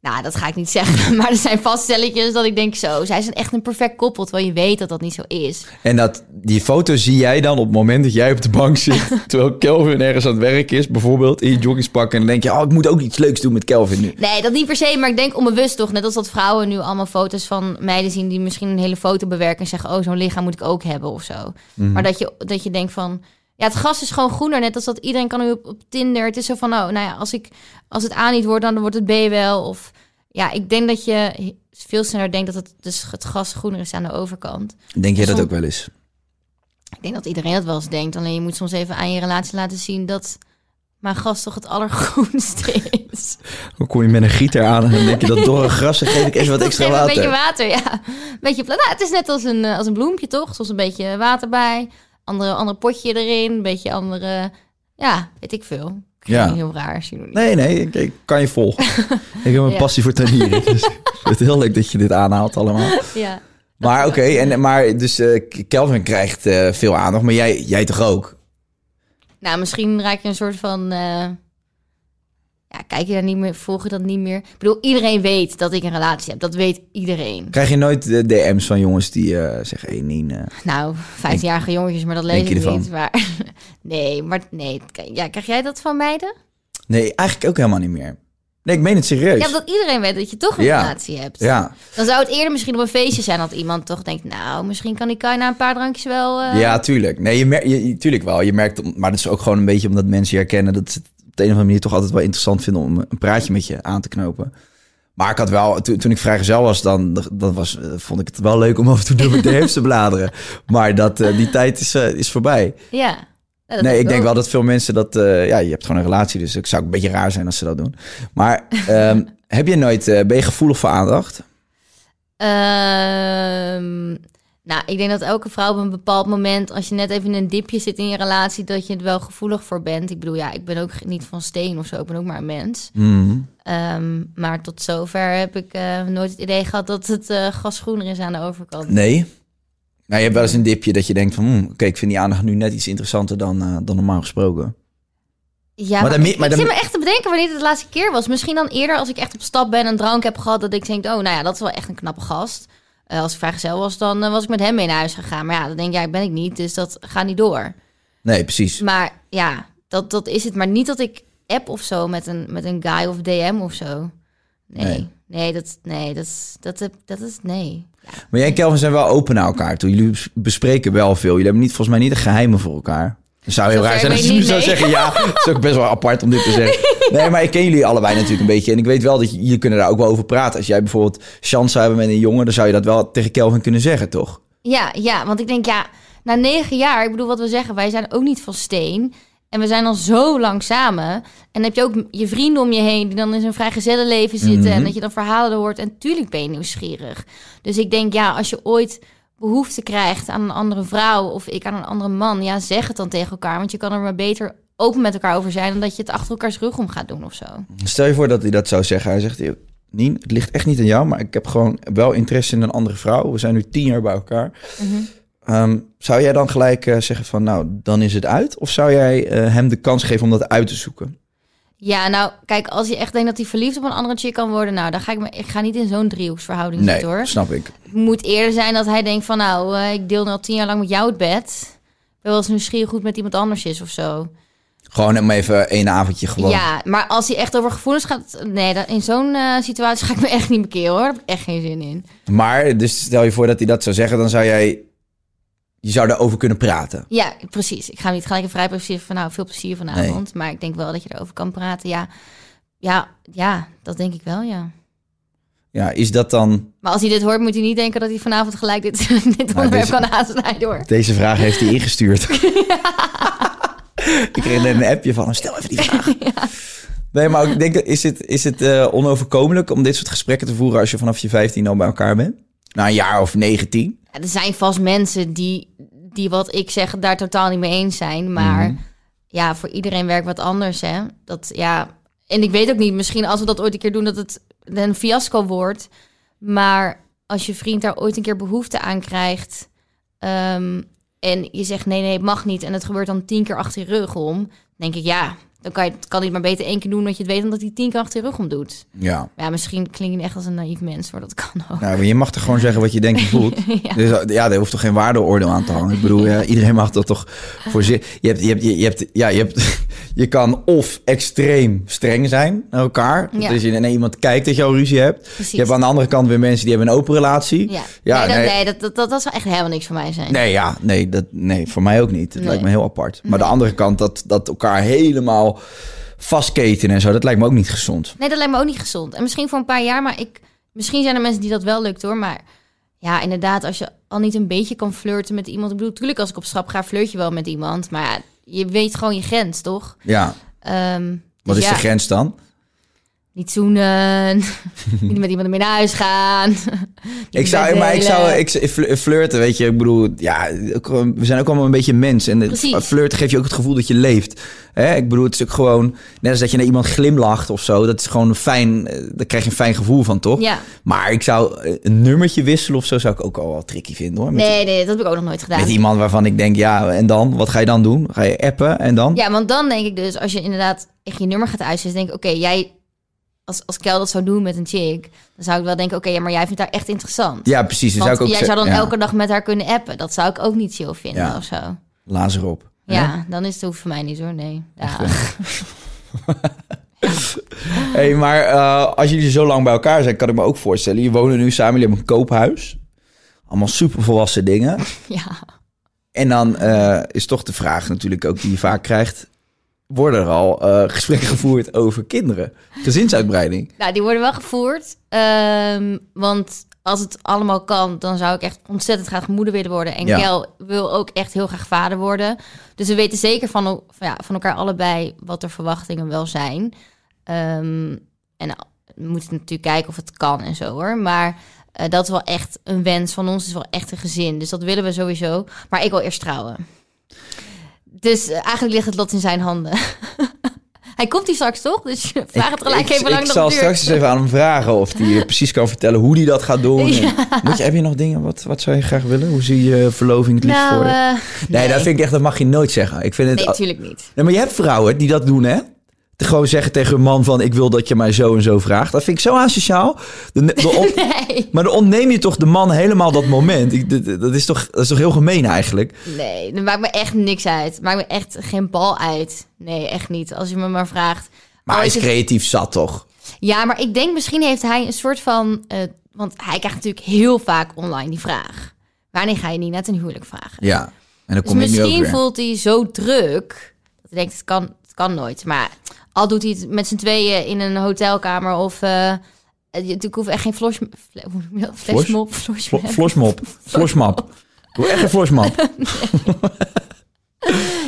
Nou, dat ga ik niet zeggen. Maar er zijn vast stelletjes dat ik denk zo. Zij zijn echt een perfect koppel. Terwijl je weet dat dat niet zo is. En dat, die foto zie jij dan op het moment dat jij op de bank zit... terwijl Kelvin ergens aan het werk is, bijvoorbeeld in je joggingspak... en dan denk je, oh, ik moet ook iets leuks doen met Kelvin nu. Nee, dat niet per se, maar ik denk onbewust toch. Net als dat vrouwen nu allemaal foto's van meiden zien die misschien een hele foto bewerken en zeggen: Oh, zo'n lichaam moet ik ook hebben of zo. Maar dat je, dat je denkt van. Ja, het gras is gewoon groener. Net als dat iedereen kan nu op, op Tinder. Het is zo van, oh, nou ja, als, ik, als het A niet wordt, dan wordt het B wel. Of ja, ik denk dat je veel sneller denkt dat het, dus het gras groener is aan de overkant. Denk jij dat ook wel eens? Ik denk dat iedereen dat wel eens denkt. Alleen je moet soms even aan je relatie laten zien dat mijn gras toch het allergroenste is. Dan kom je met een gieter aan en dan denk je dat door een gras... geef ik even wat extra Geef Een water. beetje water, ja. Beetje nou, het is net als een, eh, als een bloempje, toch? Soms een beetje water bij. Andere, ander potje erin. Een beetje andere... Ja, weet ik veel. Ja. Ja. Heel raar. Nee, nee, ik, ik kan je volgen. ik heb een Ja. passie voor tuinieren. Dus ik vind het heel leuk dat je dit aanhaalt allemaal. Ja. Maar oké, en maar dus eh, Kelvin krijgt eh, veel aandacht, maar jij, jij toch ook? Nou, misschien raak je een soort van... ja, kijk je daar niet meer, volg je dat niet meer? Ik bedoel, iedereen weet dat ik een relatie heb. Dat weet iedereen. Krijg je nooit de DM's van jongens die eh, zeggen... Hé, Nien, eh, Nou, 15-jarige jongetjes, maar dat lees je ik ervan? niet. Maar nee, maar nee. Ja, krijg jij dat van meiden? Nee, eigenlijk ook helemaal niet meer. Nee, ik meen het serieus. Ja, dat iedereen weet dat je toch een Ja. relatie hebt. Ja. Dan zou het eerder misschien op een feestje zijn dat iemand toch denkt... nou, misschien kan die Kai na een paar drankjes wel... eh, Ja, tuurlijk. Nee, je merkt, je, tuurlijk wel. Je merkt, maar dat is ook gewoon een beetje omdat mensen je herkennen dat de een of andere manier toch altijd wel interessant vinden om een praatje met je aan te knopen. Maar ik had wel, toen, toen ik vrijgezel was, dan dat was, eh, vond ik het wel leuk om af en toe door mijn DM's te bladeren. Maar dat, eh, die tijd is, eh, is voorbij. Ja. Nee, ik denk wel dat veel mensen dat, ja, je hebt gewoon een relatie, dus het zou een beetje raar zijn als ze dat doen. Maar ehm, heb je nooit, ben je gevoelig voor aandacht? Ehm, nou, ik denk dat elke vrouw op een bepaald moment, als je net even in een dipje zit in je relatie, dat je er wel gevoelig voor bent. Ik bedoel, ja, ik ben ook niet van steen of zo, ik ben ook maar een mens. Mhm. Ehm, maar tot zover heb ik eh, nooit het idee gehad dat het groener is aan de overkant. Nee. Nou, je hebt wel eens een dipje dat je denkt van, hm, oké, ik vind die aandacht nu net iets interessanter dan, eh, dan normaal gesproken. Ja, Maar maar, dan ik, maar ik zit me echt te bedenken wanneer het de laatste keer was. Misschien dan eerder als ik echt op stap ben en drank heb gehad, dat ik denk, oh, nou ja, dat is wel echt een knappe gast. Eh, als ik vrijgezel was, dan eh, was ik met hem mee naar huis gegaan. Maar ja, dan denk ik, ja, ben ik niet, dus dat gaat niet door. Nee, precies. Maar ja, dat, dat is het. Maar niet dat ik app of zo met een, met een guy of DM of zo. Nee, Nee. nee, dat, nee, dat, is- dat, dat is, nee. Maar jij en Kelvin zijn wel open naar elkaar toe. Jullie bes- bespreken wel veel. Jullie hebben niet, volgens mij niet de geheimen voor elkaar. Het zou heel Zover raar zijn als je nu zou zeggen, ja, het is ook best wel apart om dit te zeggen. Nee, maar ik ken jullie allebei natuurlijk een beetje. En ik weet wel dat jullie kunnen daar ook wel over praten. Als jij bijvoorbeeld chance zou hebben met een jongen, dan zou je dat wel tegen Kelvin kunnen zeggen, toch? Ja, ja, want ik denk, ja, na negen jaar, ik bedoel wat we zeggen, wij zijn ook niet van steen. En we zijn al zo lang samen. En dan heb je ook je vrienden om je heen die dan in zo'n vrijgezellenleven zitten. En dat je dan verhalen hoort. En tuurlijk ben je nieuwsgierig. Dus ik denk, ja, als je ooit behoefte krijgt aan een andere vrouw of ik aan een andere man, ja, zeg het dan tegen elkaar. Want je kan er maar beter open met elkaar over zijn dan dat je het achter elkaars rug om gaat doen of zo. Stel je voor dat hij dat zou zeggen. Hij zegt, Nien, het ligt echt niet aan jou, maar ik heb gewoon wel interesse in een andere vrouw. We zijn nu tien jaar bij elkaar. Ehm, zou jij dan gelijk eh, zeggen van, nou, dan is het uit? Of zou jij eh, hem de kans geven om dat uit te zoeken? Ja, nou, kijk, als je echt denkt dat hij verliefd op een andere chick kan worden, nou, dan ga ik me, ik ga niet in zo'n driehoeksverhouding Nee, zitten hoor. snap ik. Het moet eerder zijn dat hij denkt van, nou, eh, ik deel nu al tien jaar lang met jou het bed. Wel eens nieuwsgierig het met iemand anders is of zo. Gewoon om even één avondje gewoon. Ja, maar als hij echt over gevoelens gaat, nee, dat, in zo'n eh, situatie ga ik me echt niet bekeren hoor. Daar heb ik echt geen zin in. Maar, dus stel je voor dat hij dat zou zeggen, dan zou jij... Je zou daarover kunnen praten. Ja, precies. Ik ga niet gelijk een vrij plezier van, nou, veel plezier vanavond. Maar ik denk wel dat je erover kan praten. Ja, ja, ja, dat denk ik wel, ja. Ja, is dat dan... Maar als hij dit hoort, moet hij niet denken dat hij vanavond gelijk dit, dit onderwerp deze- kan aansnijden hoor. Deze vraag heeft hij ingestuurd. ik kreeg net een appje van hem. Stel even die vraag. Nee, maar ik denk, is het, is het eh, onoverkomelijk om dit soort gesprekken te voeren als je vanaf je 15 al bij elkaar bent? Na een jaar of 19? Er zijn vast mensen die, die wat ik zeg daar totaal niet mee eens zijn. Maar ja, voor iedereen werkt wat anders, hè. Dat, ja... En ik weet ook niet, misschien als we dat ooit een keer doen, dat het een fiasco wordt. Maar als je vriend daar ooit een keer behoefte aan krijgt... ehm, en je zegt nee, nee, het mag niet... en het gebeurt dan tien keer achter je rug om... denk ik, ja, dan kan je het kan hij het maar beter één keer doen... dat je het weet dan dat hij tien keer achter je rug om doet. Ja. Ja, misschien klink je echt als een naïef mens, maar dat kan ook. Nou, maar je mag er gewoon zeggen wat je denkt en voelt. Ja. Dus ja, daar hoeft toch geen waardeoordeel aan te hangen. Ik bedoel, ja, iedereen mag dat toch voor zich. Je hebt, je hebt, je hebt, ja, je hebt, je kan of extreem streng zijn naar elkaar. Ja. Dus je naar iemand kijkt dat je al ruzie hebt. Precies. Je hebt aan de andere kant weer mensen die hebben een open relatie. Ja, Ja, nee, dat, nee. nee, dat, dat, dat, dat zou echt helemaal niks voor mij zijn. Nee, ja, nee, dat, nee, voor mij ook niet. Het Nee. lijkt me heel apart. Maar de andere kant, dat, dat elkaar helemaal vastketen en zo, dat lijkt me ook niet gezond. Nee, dat lijkt me ook niet gezond. En misschien voor een paar jaar, maar ik, misschien zijn er mensen die dat wel lukt hoor. Maar ja, inderdaad, als je al niet een beetje kan flirten met iemand. Ik bedoel, natuurlijk als ik op stap ga, flirt je wel met iemand. Maar ja, je weet gewoon je grens, toch? Ja, Ehm, wat dus is ja, de grens dan? Niet zoenen, niet met iemand mee naar huis gaan. Ik zou, maar ik zou ik, fl- flirten, weet je. Ik bedoel, ja, we zijn ook allemaal een beetje mens. En Precies. flirten geeft je ook het gevoel dat je leeft. Hè? Ik bedoel, het is ook gewoon... Net als dat je naar iemand glimlacht of zo. Dat is gewoon fijn... eh, Daar krijg je een fijn gevoel van, toch? Ja. Maar ik zou eh, een nummertje wisselen of zo... zou ik ook al wel tricky vinden, hoor. Met, Nee, nee, dat heb ik ook nog nooit gedaan. met iemand waarvan ik denk, ja, en dan? Wat ga je dan doen? Ga je appen en dan? Ja, want dan denk ik dus, als je inderdaad echt je nummer gaat uitzetten, denk ik, oké, jij, als, als Kel dat zou doen met een chick, dan zou ik wel denken, oké, ja, maar jij vindt haar echt interessant. Ja, precies. Dan zou ik ook jij zou dan ja, elke dag met haar kunnen appen. Dat zou ik ook niet chill vinden Ja. of zo. Laat ze erop. hè? Ja, dan is het hoeft voor mij niet hoor, nee. Ja. hey, maar eh, als jullie zo lang bij elkaar zijn, kan ik me ook voorstellen. Je wonen nu samen, jullie hebben een koophuis. Allemaal super volwassen dingen. ja. En dan eh, is toch de vraag natuurlijk ook die je vaak krijgt. Worden er al eh, gesprekken gevoerd over kinderen? Gezinsuitbreiding? Nou, die worden wel gevoerd. Ehm, want als het allemaal kan, dan zou ik echt ontzettend graag moeder willen worden. En Ja. Kel wil ook echt heel graag vader worden. Dus we weten zeker van, ja, van elkaar allebei wat de verwachtingen wel zijn. Ehm, en we moeten natuurlijk kijken of het kan en zo hoor. Maar eh, dat is wel echt een wens van ons. is wel echt een gezin. Dus dat willen we sowieso. Maar ik wil eerst trouwen. Dus eh, eigenlijk ligt het lot in zijn handen. Hij komt hier straks toch? Dus vraag het gelijk ik, even lang Ik zal duurt. straks eens even aan hem vragen of hij precies kan vertellen hoe hij dat gaat doen. Moet je, heb je nog dingen? Wat, wat zou je graag willen? Hoe zie je verloving het liefst voor Nou, je? eh, Nee, dat vind ik echt, dat mag je nooit zeggen. Ik vind het, Nee, natuurlijk niet. Nee, maar je hebt vrouwen die dat doen, hè? Te gewoon zeggen tegen een man van... ik wil dat je mij zo en zo vraagt. Dat vind ik zo asociaal. De, de on- Nee. Maar dan ontneem je toch de man helemaal dat moment. Ik, dat, dat is toch, dat is toch heel gemeen eigenlijk? Nee, dat maakt me echt niks uit. Maakt me echt geen bal uit. Nee, echt niet. Als je me maar vraagt. Maar Oh, hij is het- creatief zat, toch? Ja, maar ik denk misschien heeft hij een soort van... eh, want hij krijgt natuurlijk heel vaak online die vraag. Wanneer ga je niet net een huwelijk vragen? Ja. En dan Dus kom ik nu ook misschien weer. voelt hij zo druk... dat hij denkt, het kan, het kan nooit. Maar al doet hij het met z'n tweeën in een hotelkamer... of... eh ik hoef echt geen flos, fle- hoe noem je dat? Flos? flashmob. Flo- flashmob. Flosmop. Flosmap. Doe echt een flosmap.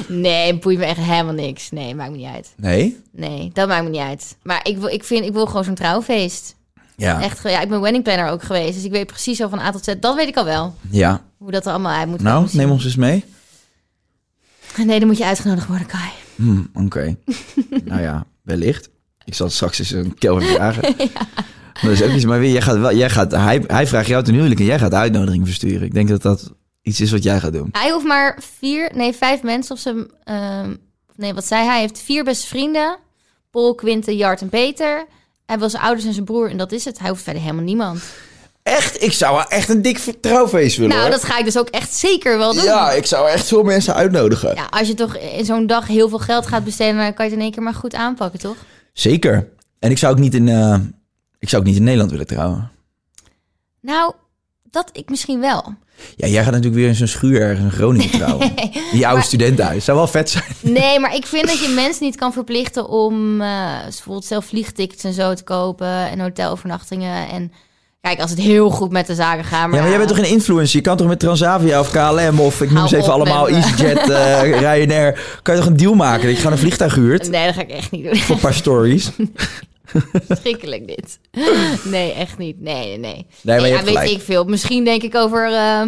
Nee, boeit me echt helemaal niks. Nee, maakt me niet uit. Nee? Nee, dat maakt me niet uit. Maar ik wil, ik vind, ik wil gewoon zo'n trouwfeest. Ja. Echt, ja, ik ben wedding planner ook geweest. Dus ik weet precies zo van A tot Z. Dat weet ik al wel. Ja. Hoe dat er allemaal uit moet Nou, neem ons eens mee. Nee, dan moet je uitgenodigd worden, Kai. Hm, Oké. nou ja, wellicht. Ik zal straks eens een Kelvin vragen. Dat is ook iets, maar weer, jij gaat wel, jij gaat, hij, hij vraagt jou ten huwelijk en jij gaat de uitnodiging versturen. Ik denk dat dat iets is wat jij gaat doen. Hij hoeft maar vier, nee, vijf mensen of ze... ehm, nee, wat zei hij? Hij heeft vier beste vrienden. Paul, Quinte, Jart en Peter. Hij wil zijn ouders en zijn broer en dat is het. Hij hoeft verder helemaal niemand. Echt, ik zou echt een dik trouwfeest willen. Nou, hoor. dat ga ik dus ook echt zeker wel doen. Ja, ik zou echt veel mensen uitnodigen. Ja, als je toch in zo'n dag heel veel geld gaat besteden... dan kan je het in één keer maar goed aanpakken, toch? Zeker. En ik zou ook niet in, eh, ik zou ook niet in Nederland willen trouwen. Nou, dat ik misschien wel. Ja, jij gaat natuurlijk weer in zo'n schuur ergens in Groningen trouwen. Die oude studentenhuis. Zou wel vet zijn. Nee, maar ik vind dat je mensen niet kan verplichten om eh, bijvoorbeeld zelf vliegtickets en zo te kopen en hotelovernachtingen. En kijk, als het heel goed met de zaken gaat. Maar ja, maar jij bent toch een influencer? Je kan toch met Transavia of KLM of ik noem ze even allemaal. EasyJet, eh Ryanair. Kan je toch een deal maken dat je gewoon een vliegtuig huurt Nee, dat ga ik echt niet doen. voor een paar stories? Schrikkelijk dit. Nee, echt niet. Nee, nee, nee. maar je ja, weet ik veel. Misschien denk ik over, eh,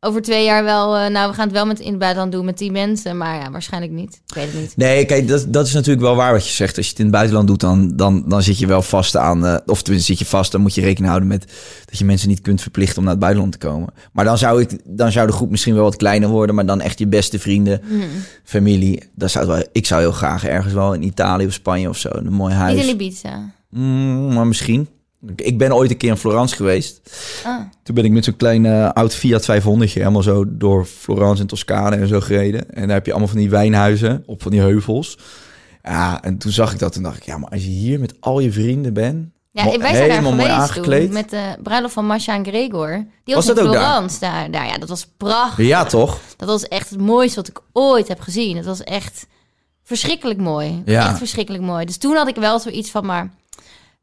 over twee jaar wel... eh, nou, we gaan het wel met in het buitenland doen met die mensen. Maar ja, waarschijnlijk niet. Ik weet het niet. Nee, kijk, dat, dat is natuurlijk wel waar wat je zegt. Als je het in het buitenland doet, dan, dan, dan zit je wel vast aan... eh, of tenminste zit je vast, dan moet je rekening houden met... dat je mensen niet kunt verplichten om naar het buitenland te komen. Maar dan zou, ik, dan zou de groep misschien wel wat kleiner worden... maar dan echt je beste vrienden, Hmm. familie. Dat zou wel, ik zou heel graag ergens wel in Italië of Spanje of zo... een mooi Niet huis. in Ibiza. Mm, maar misschien. Ik- ben ooit een keer in Florence geweest. Ah. Toen ben ik met zo'n klein eh, oud Fiat 500 helemaal zo door Florence en Toscane en zo gereden. En daar heb je allemaal van die wijnhuizen op van die heuvels. Ja, en toen zag ik dat en dacht ik, ja, maar als je hier met al je vrienden bent, Ja, wij zijn daar helemaal mooi geweest aangekleed. toen met de bruiloft van Masha en Gregor. Die Was in daar? Florence daar. daar. Ja, dat was prachtig. Ja, toch? Dat was echt het mooiste wat ik ooit heb gezien. Het was echt verschrikkelijk mooi. Ja. Echt verschrikkelijk mooi. Dus toen had ik wel zoiets van, maar...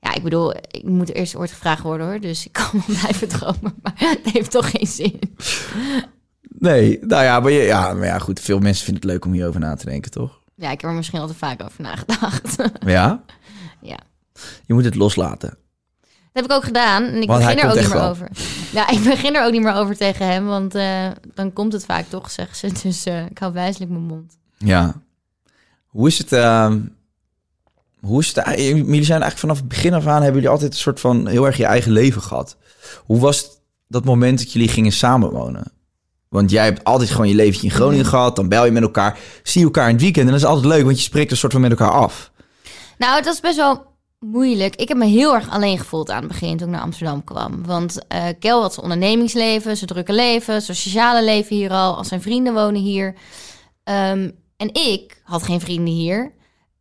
Ja, ik bedoel, ik moet eerst ooit gevraagd worden hoor. Dus ik kan wel blijven dromen. Maar het heeft toch geen zin. Nee, nou ja, maar, je, ja, maar ja, goed. Veel mensen vinden het leuk om hierover na te denken, toch? Ja, ik heb er misschien al te vaak over nagedacht. Ja? ja. Je moet het loslaten. Dat heb ik ook gedaan. En ik Want begin er ook niet meer over. Ja, ik begin er ook niet meer over tegen hem. Want eh, dan komt het vaak toch, zeggen ze. Dus eh, ik hou wijselijk mijn mond. Ja. Hoe is het... ehm, hoe is het... eh, Jullie zijn eigenlijk vanaf het begin af aan... hebben jullie altijd een soort van heel erg je eigen leven gehad. Hoe was dat moment dat jullie gingen samenwonen? Want jij hebt altijd gewoon je leventje in Groningen gehad. Dan bel je met elkaar. Zie je elkaar in het weekend. En dat is altijd leuk, want je spreekt een soort van met elkaar af. Nou, het was best wel moeilijk. Ik heb me heel erg alleen gevoeld aan het begin toen ik naar Amsterdam kwam. Want eh Kel had zijn ondernemingsleven, zijn drukke leven, zijn sociale leven hier al. Al zijn vrienden wonen hier. Ehm, en ik had geen vrienden hier.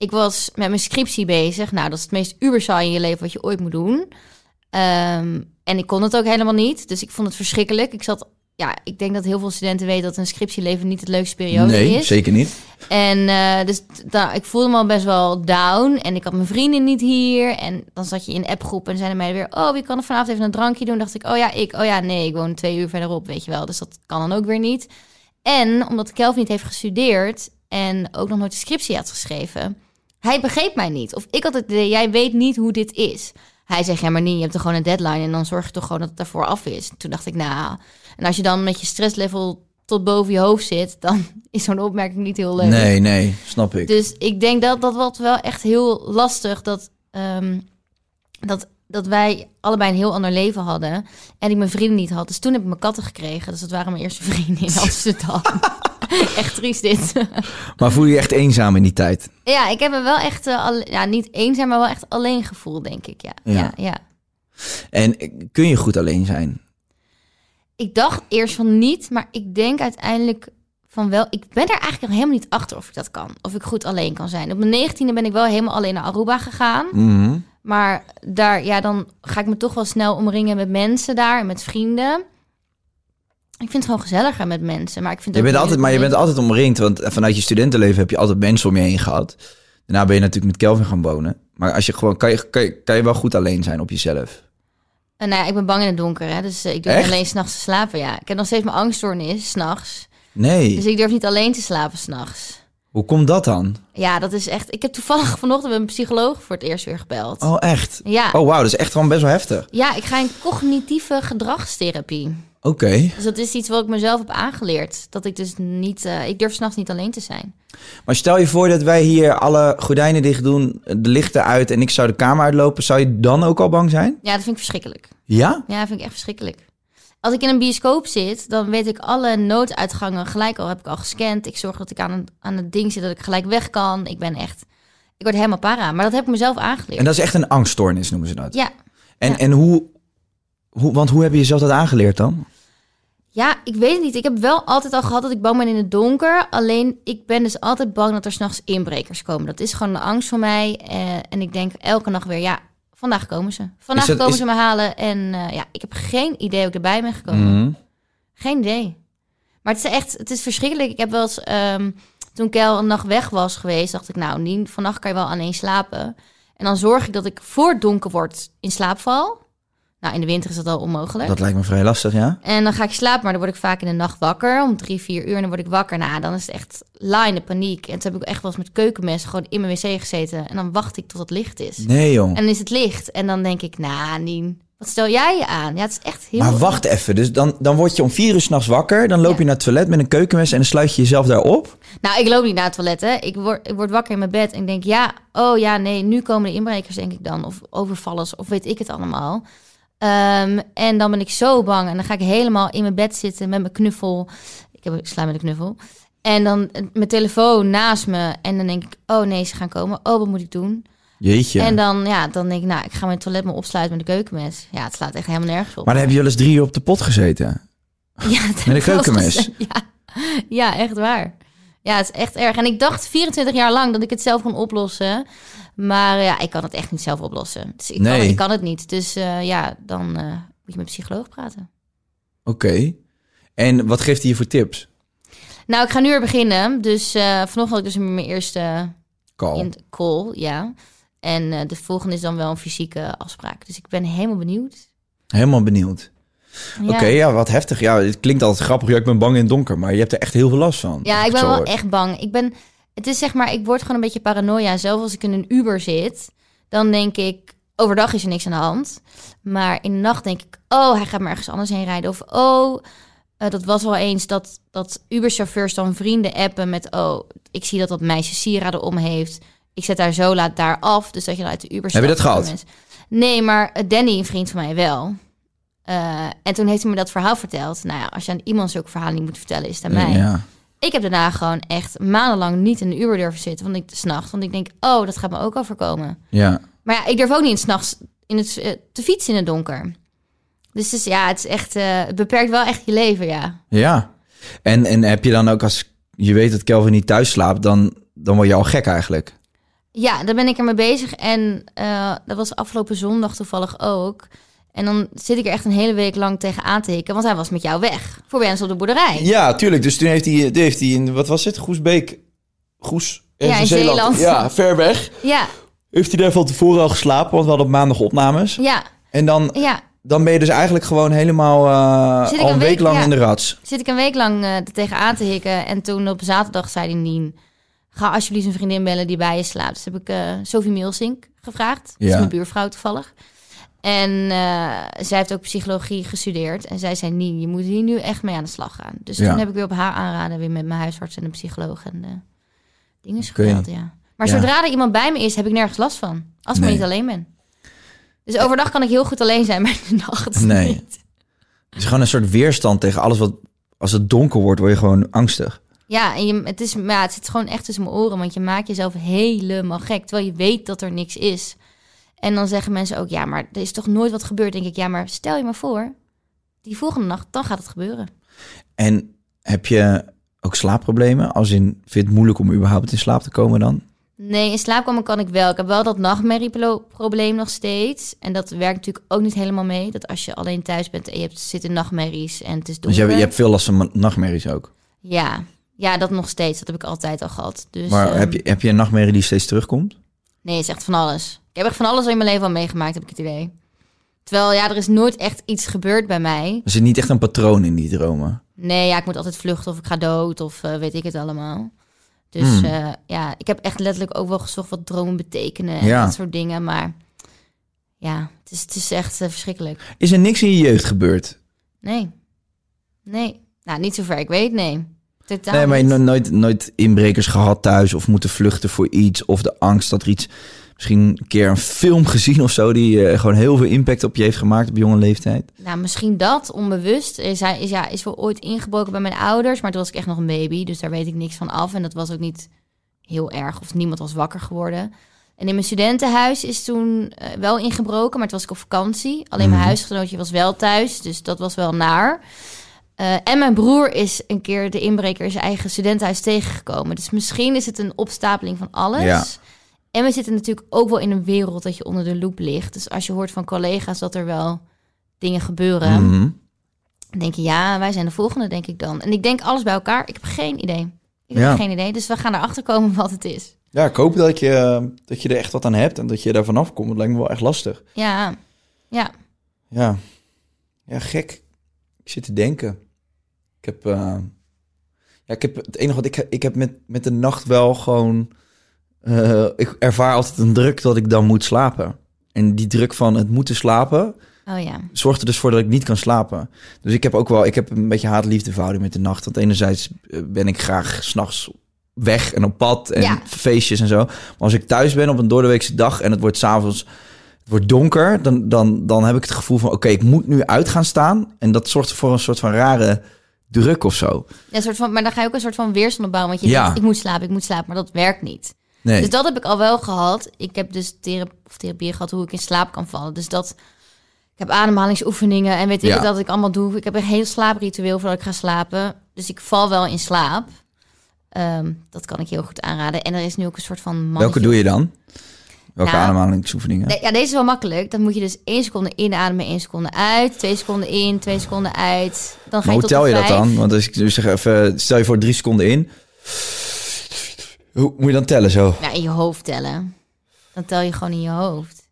Ik was met mijn scriptie bezig. Nou, dat is het meest ubersaai in je leven wat je ooit moet doen. Ehm, en ik kon het ook helemaal niet. Dus ik vond het verschrikkelijk. Ik zat... Ja, ik denk dat heel veel studenten weten dat een scriptieleven niet het leukste periode nee, is. zeker niet. En eh, dus da- ik voelde me al best wel down. En ik had mijn vrienden niet hier. En dan zat je in een appgroep en zeiden mij weer... Oh, wie kan er vanavond even een drankje doen? dacht ik, oh ja, ik. Oh ja, nee, ik woon twee uur verderop, weet je wel. Dus dat kan dan ook weer niet. En omdat Kelvin niet heeft gestudeerd... en ook nog nooit de scriptie had geschreven... hij begreep mij niet. Of ik had het idee, jij weet niet hoe dit is. Hij zegt, ja, maar nee, je hebt toch gewoon een deadline... en dan zorg je toch gewoon dat het daarvoor af is. Toen dacht ik, nou... En als je dan met je stresslevel tot boven je hoofd zit... dan is zo'n opmerking niet heel leuk. Nee, nee, snap ik. Dus ik denk dat dat was wel echt heel lastig. Dat, ehm, dat, dat wij allebei een heel ander leven hadden. En ik mijn vrienden niet had. Dus toen heb ik mijn katten gekregen. Dus dat waren mijn eerste vrienden in Amsterdam. echt triest dit. Maar voel je je echt eenzaam in die tijd? ja, ik heb me wel echt... eh, alle- ja, niet eenzaam, maar wel echt alleen gevoeld, denk ik. Ja. Ja. Ja. Ja, En kun je goed alleen zijn? Ik dacht eerst van niet. Maar ik denk uiteindelijk van wel. Ik ben er eigenlijk nog helemaal niet achter of ik dat kan. Of ik goed alleen kan zijn. Op mijn negentiende ben ik wel helemaal alleen naar Aruba gegaan. Mhm. Maar daar, ja, dan ga ik me toch wel snel omringen met mensen daar en met vrienden. Ik vind het gewoon gezelliger met mensen. Maar ik vind Je bent altijd, maar je bent altijd omringd, want vanuit je studentenleven heb je altijd mensen om je heen gehad. Daarna ben je natuurlijk met Kelvin gaan wonen. Maar als je gewoon, kan je, kan je, kan je wel goed alleen zijn op jezelf? En nou ja, ik ben bang in het donker, hè? dus eh, ik doe Echt? alleen s'nachts te slapen. Ja, ik heb nog steeds mijn angststoornis s'nachts. Nee. Dus ik durf niet alleen te slapen s'nachts. Hoe komt dat dan? Ja, dat is echt. Ik heb toevallig vanochtend een psycholoog voor het eerst weer gebeld. Oh, echt? Ja. Oh, wauw, dat is echt gewoon best wel heftig. Ja, ik ga in cognitieve gedragstherapie. Oké. Dus dat is iets wat ik mezelf heb aangeleerd. Dat ik dus niet. eh, ik durf s'nachts niet alleen te zijn. Maar stel je voor dat wij hier alle gordijnen dicht doen, de lichten uit en ik zou de kamer uitlopen. Zou je dan ook al bang zijn? Ja, dat vind ik verschrikkelijk. Ja? Ja, dat vind ik echt verschrikkelijk. Als ik in een bioscoop zit, dan weet ik alle nooduitgangen gelijk al, heb ik al gescand. Ik zorg dat ik aan, een, aan het ding zit, dat ik gelijk weg kan. Ik ben echt, ik word helemaal para. Maar dat heb ik mezelf aangeleerd. En dat is echt een angststoornis, noemen ze dat. Ja, En, ja. en hoe, hoe, want hoe heb je jezelf dat aangeleerd dan? ja, ik weet het niet. Ik heb wel altijd al gehad dat ik bang ben in het donker. Alleen, ik ben dus altijd bang dat er s'nachts inbrekers komen. Dat is gewoon een angst voor mij. Eh, en ik denk elke nacht weer, ja, vandaag komen ze. Vandaag dat- komen is- ze me halen. En eh, ja, ik heb geen idee hoe ik erbij ben gekomen. Mhm. Geen idee. Maar het is echt, het is verschrikkelijk. Ik heb wel eens, ehm, toen Kel een nacht weg was geweest, dacht ik, nou, niet, vannacht kan je wel alleen slapen. En dan zorg ik dat ik voor het donker wordt in slaap val. Nou, in de winter is dat al onmogelijk. Dat lijkt me vrij lastig, ja? En dan ga ik slapen, maar dan word ik vaak in de nacht wakker. Om drie, vier uur, en dan word ik wakker. Nou, dan is het echt line paniek. En toen heb ik echt wel eens met keukenmes gewoon in mijn wc gezeten. En dan wacht ik tot het licht is. Nee, jong. En dan is het licht. En dan denk ik, nou, Nien, wat stel jij je aan? Ja, het is echt heel... Maar wacht even, dus dan, dan word je om vier uur s'nachts wakker. Dan loop Ja. je naar het toilet met een keukenmes en dan sluit je jezelf daar op. Nou, ik loop niet naar het toilet, hè. Ik word, ik word wakker in mijn bed en ik denk, ja, oh ja, nee, nu komen de inbrekers, denk ik dan. Of overvallers, of weet ik het allemaal. Ehm, en dan ben ik zo bang. En dan ga ik helemaal in mijn bed zitten met mijn knuffel. Ik, heb, ik sla met een knuffel. En dan eh, mijn telefoon naast me. En dan denk ik, oh nee, ze gaan komen. Oh, wat moet ik doen? Jeetje. En dan, ja, dan denk ik, nou, ik ga mijn toilet maar opsluiten met een keukenmes. Ja, het slaat echt helemaal nergens op. Maar dan heb je wel eens drie uur op de pot gezeten. Ja, heb een keukenmes? Ja. ja, echt waar. Ja, het is echt erg. En ik dacht 24 jaar lang dat ik het zelf kon oplossen. Maar ja, ik kan het echt niet zelf oplossen. Dus ik, Nee. kan, ik kan het niet. Dus eh, ja, dan eh, moet je met een psycholoog praten. Oké. En wat geeft hij je voor tips? Nou, ik ga nu weer beginnen. Dus eh vanochtend had ik dus mijn eerste Call. in call, ja. En eh, de volgende is dan wel een fysieke afspraak. Dus ik ben helemaal benieuwd. Helemaal benieuwd. Ja. Oké, ja, wat heftig. Ja, het klinkt altijd grappig. Ja, ik ben bang in het donker. Maar je hebt er echt heel veel last van. Ja, ik ben wel echt bang. Ik ben, het is zeg maar, ik word gewoon een beetje paranoia. Zelfs als ik in een Uber zit, dan denk ik, overdag is er niks aan de hand. Maar in de nacht denk ik, oh, hij gaat maar ergens anders heen rijden. Of, oh, eh, dat was wel eens dat, dat Uber-chauffeurs dan vrienden appen met, oh, ik zie dat dat meisje sieraden om heeft. Ik zet haar zo laat daar af. Dus dat je dan uit de Uber Heb je dat stapt. gehad? Nee, maar eh, Danny, een vriend van mij, wel. Eh, en toen heeft hij me dat verhaal verteld. Nou ja, als je aan iemand zulke verhalen niet moet vertellen, is het aan mij. Ja. Ik heb daarna gewoon echt maandenlang niet in de Uber durven zitten. Want ik s'nachts, want ik denk, oh, dat gaat me ook overkomen. ja. Maar ja, ik durf ook niet s'nachts in het, eh, te fietsen in het donker. Dus, dus ja, het is echt, eh, het beperkt wel echt je leven, ja. Ja. En, en heb je dan ook als je weet dat Kelvin niet thuis slaapt, dan, dan word je al gek eigenlijk. Ja, daar ben ik ermee bezig. En eh, dat was afgelopen zondag toevallig ook. En dan zit ik er echt een hele week lang tegen aan te hikken. Want hij was met jou weg. Voor mensen op de boerderij. Ja, tuurlijk. Dus toen heeft hij, heeft hij in, wat was het? Goesbeek? Goes? Ja, in Zeeland. Ja, ver weg. Ja, Heeft hij daar van tevoren al geslapen? Want we hadden op maandag opnames. ja, En dan, ja. dan ben je dus eigenlijk gewoon helemaal eh, al een week, week- lang ja. in de rats. Zit ik een week lang eh, er tegen aan te hikken. En toen op zaterdag zei hij Nien... Ga alsjeblieft een vriendin bellen die bij je slaapt. Dus heb ik eh Sophie Milsink gevraagd. Dat is Ja. mijn buurvrouw toevallig. En eh, zij heeft ook psychologie gestudeerd. En zij zei, Nien, je moet hier nu echt mee aan de slag gaan. Dus Ja. toen heb ik weer op haar aanraden... weer met mijn huisarts en de psycholoog en de dingen Oké. gebeld, ja. Maar Ja. zodra er iemand bij me is, heb ik nergens last van. Als ik Nee. niet alleen ben. Dus overdag kan ik heel goed alleen zijn, maar in de nacht Nee. niet. Het is gewoon een soort weerstand tegen alles wat... Als het donker wordt, word je gewoon angstig. Ja, en je, het, is, ja, het zit gewoon echt tussen mijn oren, want je maakt jezelf helemaal gek, terwijl je weet dat er niks is. En dan zeggen mensen ook, ja, maar er is toch nooit wat gebeurd? Denk ik, ja, maar stel je maar voor, die volgende nacht, dan gaat het gebeuren. En heb je ook slaapproblemen? Als in, vind je het moeilijk om überhaupt in slaap te komen dan? Nee, in slaap komen kan ik wel. Ik heb wel dat nachtmerrieprobleem nog steeds. En dat werkt natuurlijk ook niet helemaal mee. Dat als je alleen thuis bent en je hebt zitten nachtmerries en het is Dus donker. je, hebt- je hebt veel last van nachtmerries ook. Ja, ja, dat nog steeds. Dat heb ik altijd al gehad. Dus, Maar ehm, heb, je, heb je een nachtmerrie die steeds terugkomt? Nee, het is echt van alles. Ik heb echt van alles in mijn leven al meegemaakt, heb ik het idee. Terwijl, ja, er is nooit echt iets gebeurd bij mij. Er zit niet echt een patroon in die dromen. Nee, ja, ik moet altijd vluchten of ik ga dood of eh, weet ik het allemaal. Dus Hmm. eh, ja, ik heb echt letterlijk ook wel gezocht wat dromen betekenen en Ja. dat soort dingen. Maar ja, het is, het is echt eh, verschrikkelijk. Is er niks in je jeugd gebeurd? Nee. Nee. Nou, niet zover ik weet, nee. Totaal nee, maar je hebt nooit, nooit inbrekers gehad thuis of moeten vluchten voor iets. Of de angst dat er iets, misschien een keer een film gezien of zo, die eh, gewoon heel veel impact op je heeft gemaakt op jonge leeftijd. Nou, misschien dat, onbewust. Is, hij, is, ja, is wel ooit ingebroken bij mijn ouders, maar toen was ik echt nog een baby. Dus daar weet ik niks van af. En dat was ook niet heel erg, of niemand was wakker geworden. En in mijn studentenhuis is toen eh, wel ingebroken, maar toen was ik op vakantie. Alleen mijn Mhm. huisgenootje was wel thuis, dus dat was wel naar. Eh, en mijn broer is een keer de inbreker in zijn eigen studentenhuis tegengekomen. Dus misschien is het een opstapeling van alles. Ja. En we zitten natuurlijk ook wel in een wereld dat je onder de loep ligt. Dus als je hoort van collega's dat er wel dingen gebeuren, Mhm. dan denk je ja, wij zijn de volgende, denk ik dan. En ik denk alles bij elkaar. Ik heb geen idee. Ik heb geen idee. Dus we gaan erachter komen wat het is. Ja, ik hoop dat je, dat je er echt wat aan hebt en dat je daar vanaf komt. Dat lijkt me wel echt lastig. Ja, ja. Ja, ja gek. Ik zit te denken. Ik heb, eh, ja, ik heb het enige wat ik, ik heb met, met de nacht wel gewoon. eh, ik ervaar altijd een druk dat ik dan moet slapen. En die druk van het moeten slapen Oh ja. zorgt er dus voor dat ik niet kan slapen. Dus ik heb ook wel, ik heb een beetje haat-liefde verhouding met de nacht. Want enerzijds eh, ben ik graag s'nachts weg en op pad en Ja. feestjes en zo. Maar als ik thuis ben op een doordeweekse dag en het wordt s'avonds, het wordt donker, dan, dan, dan heb ik het gevoel van, oké, ik moet nu uit gaan staan. En dat zorgt voor een soort van rare druk of zo. ja een soort van, maar dan ga je ook een soort van weerstand opbouwen. Want je Ja. denkt, ik moet slapen, ik moet slapen. Maar dat werkt niet. Nee. Dus dat heb ik al wel gehad. Ik heb dus thera- of therapie gehad hoe ik in slaap kan vallen. Dus dat... Ik heb ademhalingsoefeningen en weet ik Ja. dat ik allemaal doe. Ik heb een heel slaapritueel voordat ik ga slapen. Dus ik val wel in slaap. Ehm, dat kan ik heel goed aanraden. En er is nu ook een soort van mannetje Welke doe je dan? Welke Nou, ademhalingsoefeningen? Ja, deze is wel makkelijk. Dan moet je dus één seconde inademen, één seconde uit. Twee seconden in, twee seconden uit. Dan ga Maar je hoe tel je dat dan? Want als ik dus zeg even, stel je voor drie seconden in. Hoe moet je dan tellen zo? Ja, in je hoofd tellen. Dan tel je gewoon in je hoofd.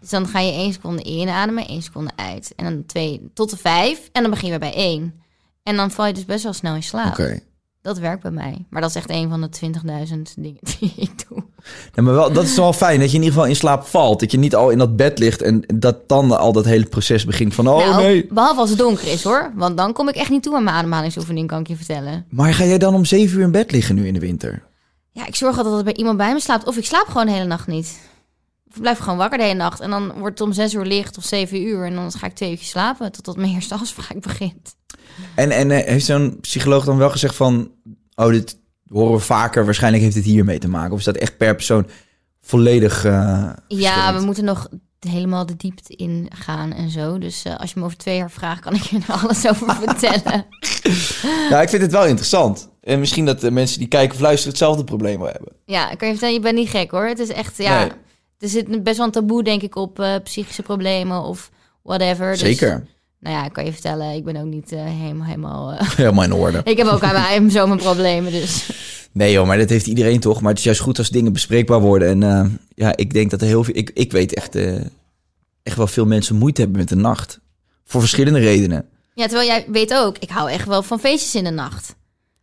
Dus dan ga je één seconde inademen, één seconde uit. En dan twee tot de vijf. En dan begin je weer bij één. En dan val je dus best wel snel in slaap. Oké. Dat werkt bij mij. Maar dat is echt een van de 20.000 dingen die ik doe. Ja, maar wel, dat is wel fijn, dat je in ieder geval in slaap valt. Dat je niet al in dat bed ligt en dat dan al dat hele proces begint van... Oh nou, nee. behalve als het donker is hoor. Want dan kom ik echt niet toe aan mijn ademhalingsoefening, kan ik je vertellen. Maar ga jij dan om zeven uur in bed liggen nu in de winter? Ja, ik zorg altijd dat er bij iemand bij me slaapt. Of ik slaap gewoon de hele nacht niet. Blijf gewoon wakker de hele nacht. En dan wordt het om zes uur licht of zeven uur. En dan ga ik twee uurtjes slapen totdat mijn eerste afspraak begint. En, en eh, heeft zo'n psycholoog dan wel gezegd van... Oh, dit horen we vaker, waarschijnlijk heeft het hiermee te maken. Of is dat echt per persoon volledig eh, Ja, we moeten nog helemaal de diepte in gaan en zo. Dus eh, als je me over twee jaar vraagt, kan ik je er alles over vertellen. Ja, ik vind het wel interessant. En misschien dat de mensen die kijken of luisteren hetzelfde probleem wel hebben. Ja, ik kan je vertellen, je bent niet gek hoor. Het is echt, ja, Nee. Er zit best wel een taboe denk ik op eh, psychische problemen of whatever. Dus, Zeker. nou ja, ik kan je vertellen, ik ben ook niet eh, helemaal, helemaal... eh, Helemaal in orde. ik heb ook aan mij zo mijn problemen, dus... Nee joh, maar dat heeft iedereen toch. Maar het is juist goed als dingen bespreekbaar worden. En ja, ik denk dat er heel veel... Ik, ik weet echt, echt wel veel mensen moeite hebben met de nacht. Voor verschillende redenen. Ja, terwijl jij weet ook, ik hou echt wel van feestjes in de nacht.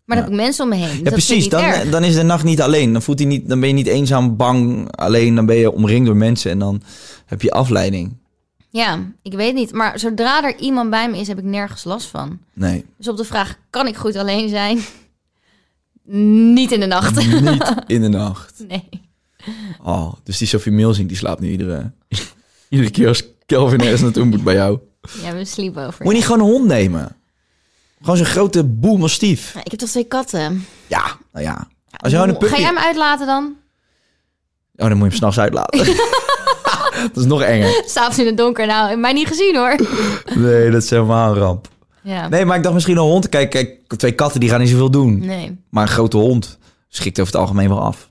Maar dan heb ik mensen om me heen. Dus Ja, precies. Dan, erg. dan is de nacht niet alleen. Dan, voelt hij niet, dan ben je niet eenzaam, bang, alleen. Dan ben je omringd door mensen en dan heb je afleiding. Ja, ik weet niet. Maar zodra er iemand bij me is, heb ik nergens last van. Nee, Dus op de vraag, kan ik goed alleen zijn? Niet in de nacht. niet in de nacht. Nee. Oh, dus die Sophie Milsing, die slaapt nu iedere, iedere keer als Kelvin ergens naartoe moet bij jou. Ja, we sleep over. Moet je niet gewoon een hond nemen? Gewoon zo'n grote boel mastief. Ik heb toch twee katten. Ja, nou ja. Als je gewoon een Ga jij hem uitlaten dan? Oh, dan moet je hem s'nachts uitlaten. dat is nog enger. S'avonds in het donker. Nou, mij niet gezien hoor. Nee, dat is helemaal een ramp. Ja. Nee, maar ik dacht misschien een hond. Kijk, kijk, twee katten die gaan niet zoveel doen. Nee. Maar een grote hond schikt over het algemeen wel af.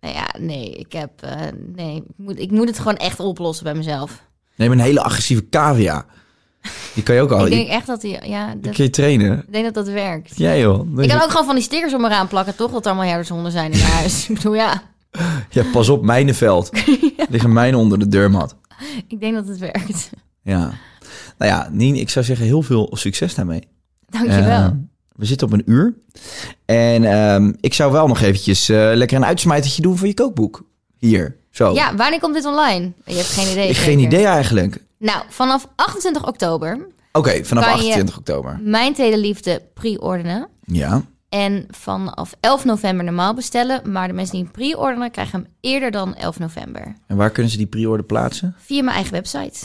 Nou ja, nee. Ik heb... eh, nee. Ik moet, ik moet het gewoon echt oplossen bij mezelf. Neem een hele agressieve cavia. Die kan je ook al. ik denk echt dat die... Ja, dat, kun je trainen. ik denk dat dat werkt. Ja, joh. Ik kan ook gewoon van die stickers om me raam plakken, toch? Dat er allemaal herdershonden zijn in huis. ik bedoel, ja. Ja, pas op, mijnenveld. Liggen mijnen onder de deurmat. Ik denk dat het werkt. Ja. Nou ja, Nien, ik zou zeggen heel veel succes daarmee. Dankjewel. Eh, we zitten op een uur. En ehm, ik zou wel nog eventjes eh, lekker een uitsmijtertje doen voor je kookboek. Hier, zo. ja, wanneer komt dit online? Je hebt geen idee. ik geen idee eigenlijk. Nou, vanaf 28 oktober Oké, vanaf Kan je- 28 oktober. Mijn Tweede Liefde pre-ordenen. Ja. En vanaf 11 november normaal bestellen. Maar de mensen die hem pre-ordenen krijgen hem eerder dan 11 november. En waar kunnen ze die pre-order plaatsen? Via mijn eigen website.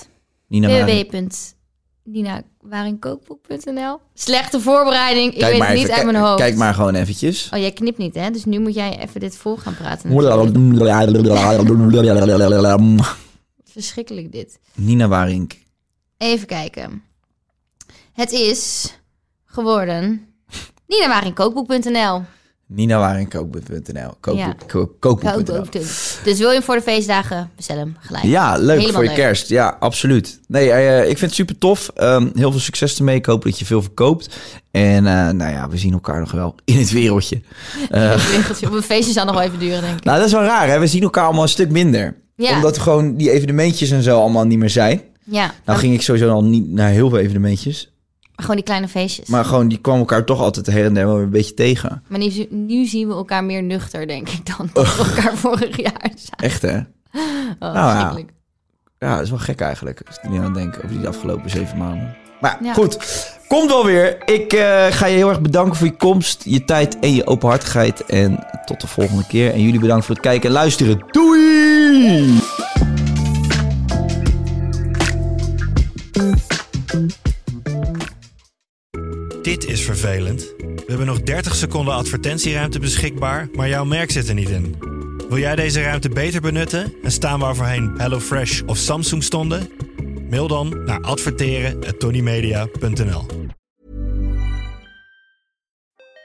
Www.ninawaringkookboek.nl Slechte voorbereiding. Ik Kijk weet maar het niet even, uit mijn hoofd. Kijk maar gewoon eventjes. Oh, jij knipt niet, hè? Dus nu moet jij even dit vol gaan praten. Verschrikkelijk dit. Nina Waring. Even kijken. Het is geworden. Nina Waring kookboek.nl. Kookboek. Ja. ko- Kookboek.nl. Kookboek. Dus wil je hem voor de feestdagen, bestel hem gelijk. Ja, leuk Helemaal voor je leuk. kerst. Ja, absoluut. Nee, eh, ik vind het super tof. Ehm, heel veel succes ermee. Ik hoop dat je veel verkoopt. En eh, nou ja, we zien elkaar nog wel in het wereldje. Het wereldje op een feestje zal nog wel even duren, denk ik. Nou, dat is wel raar. Hè? We zien elkaar allemaal een stuk minder. Ja. Omdat gewoon die evenementjes en zo allemaal niet meer zijn. Ja, Nou ging ik sowieso al niet naar heel veel evenementjes. gewoon die kleine feestjes. Maar gewoon, die kwamen elkaar toch altijd her en der wel een beetje tegen. Maar nu, nu zien we elkaar meer nuchter, denk ik, dan dat we elkaar vorig jaar zagen. Echt hè? Oh, Nou ja. Ja, dat is wel gek eigenlijk. Als ik er niet aan denk over die afgelopen zeven maanden. Maar Ja. goed. Komt wel weer. Ik eh, ga je heel erg bedanken voor je komst, je tijd en je openhartigheid. En tot de volgende keer. En jullie bedankt voor het kijken en luisteren. Doei! Dit is vervelend. We hebben nog 30 seconden advertentieruimte beschikbaar, maar jouw merk zit er niet in. Wil jij deze ruimte beter benutten en staan waar voorheen HelloFresh of Samsung stonden? Mail dan naar adverteren@tonymedia.nl.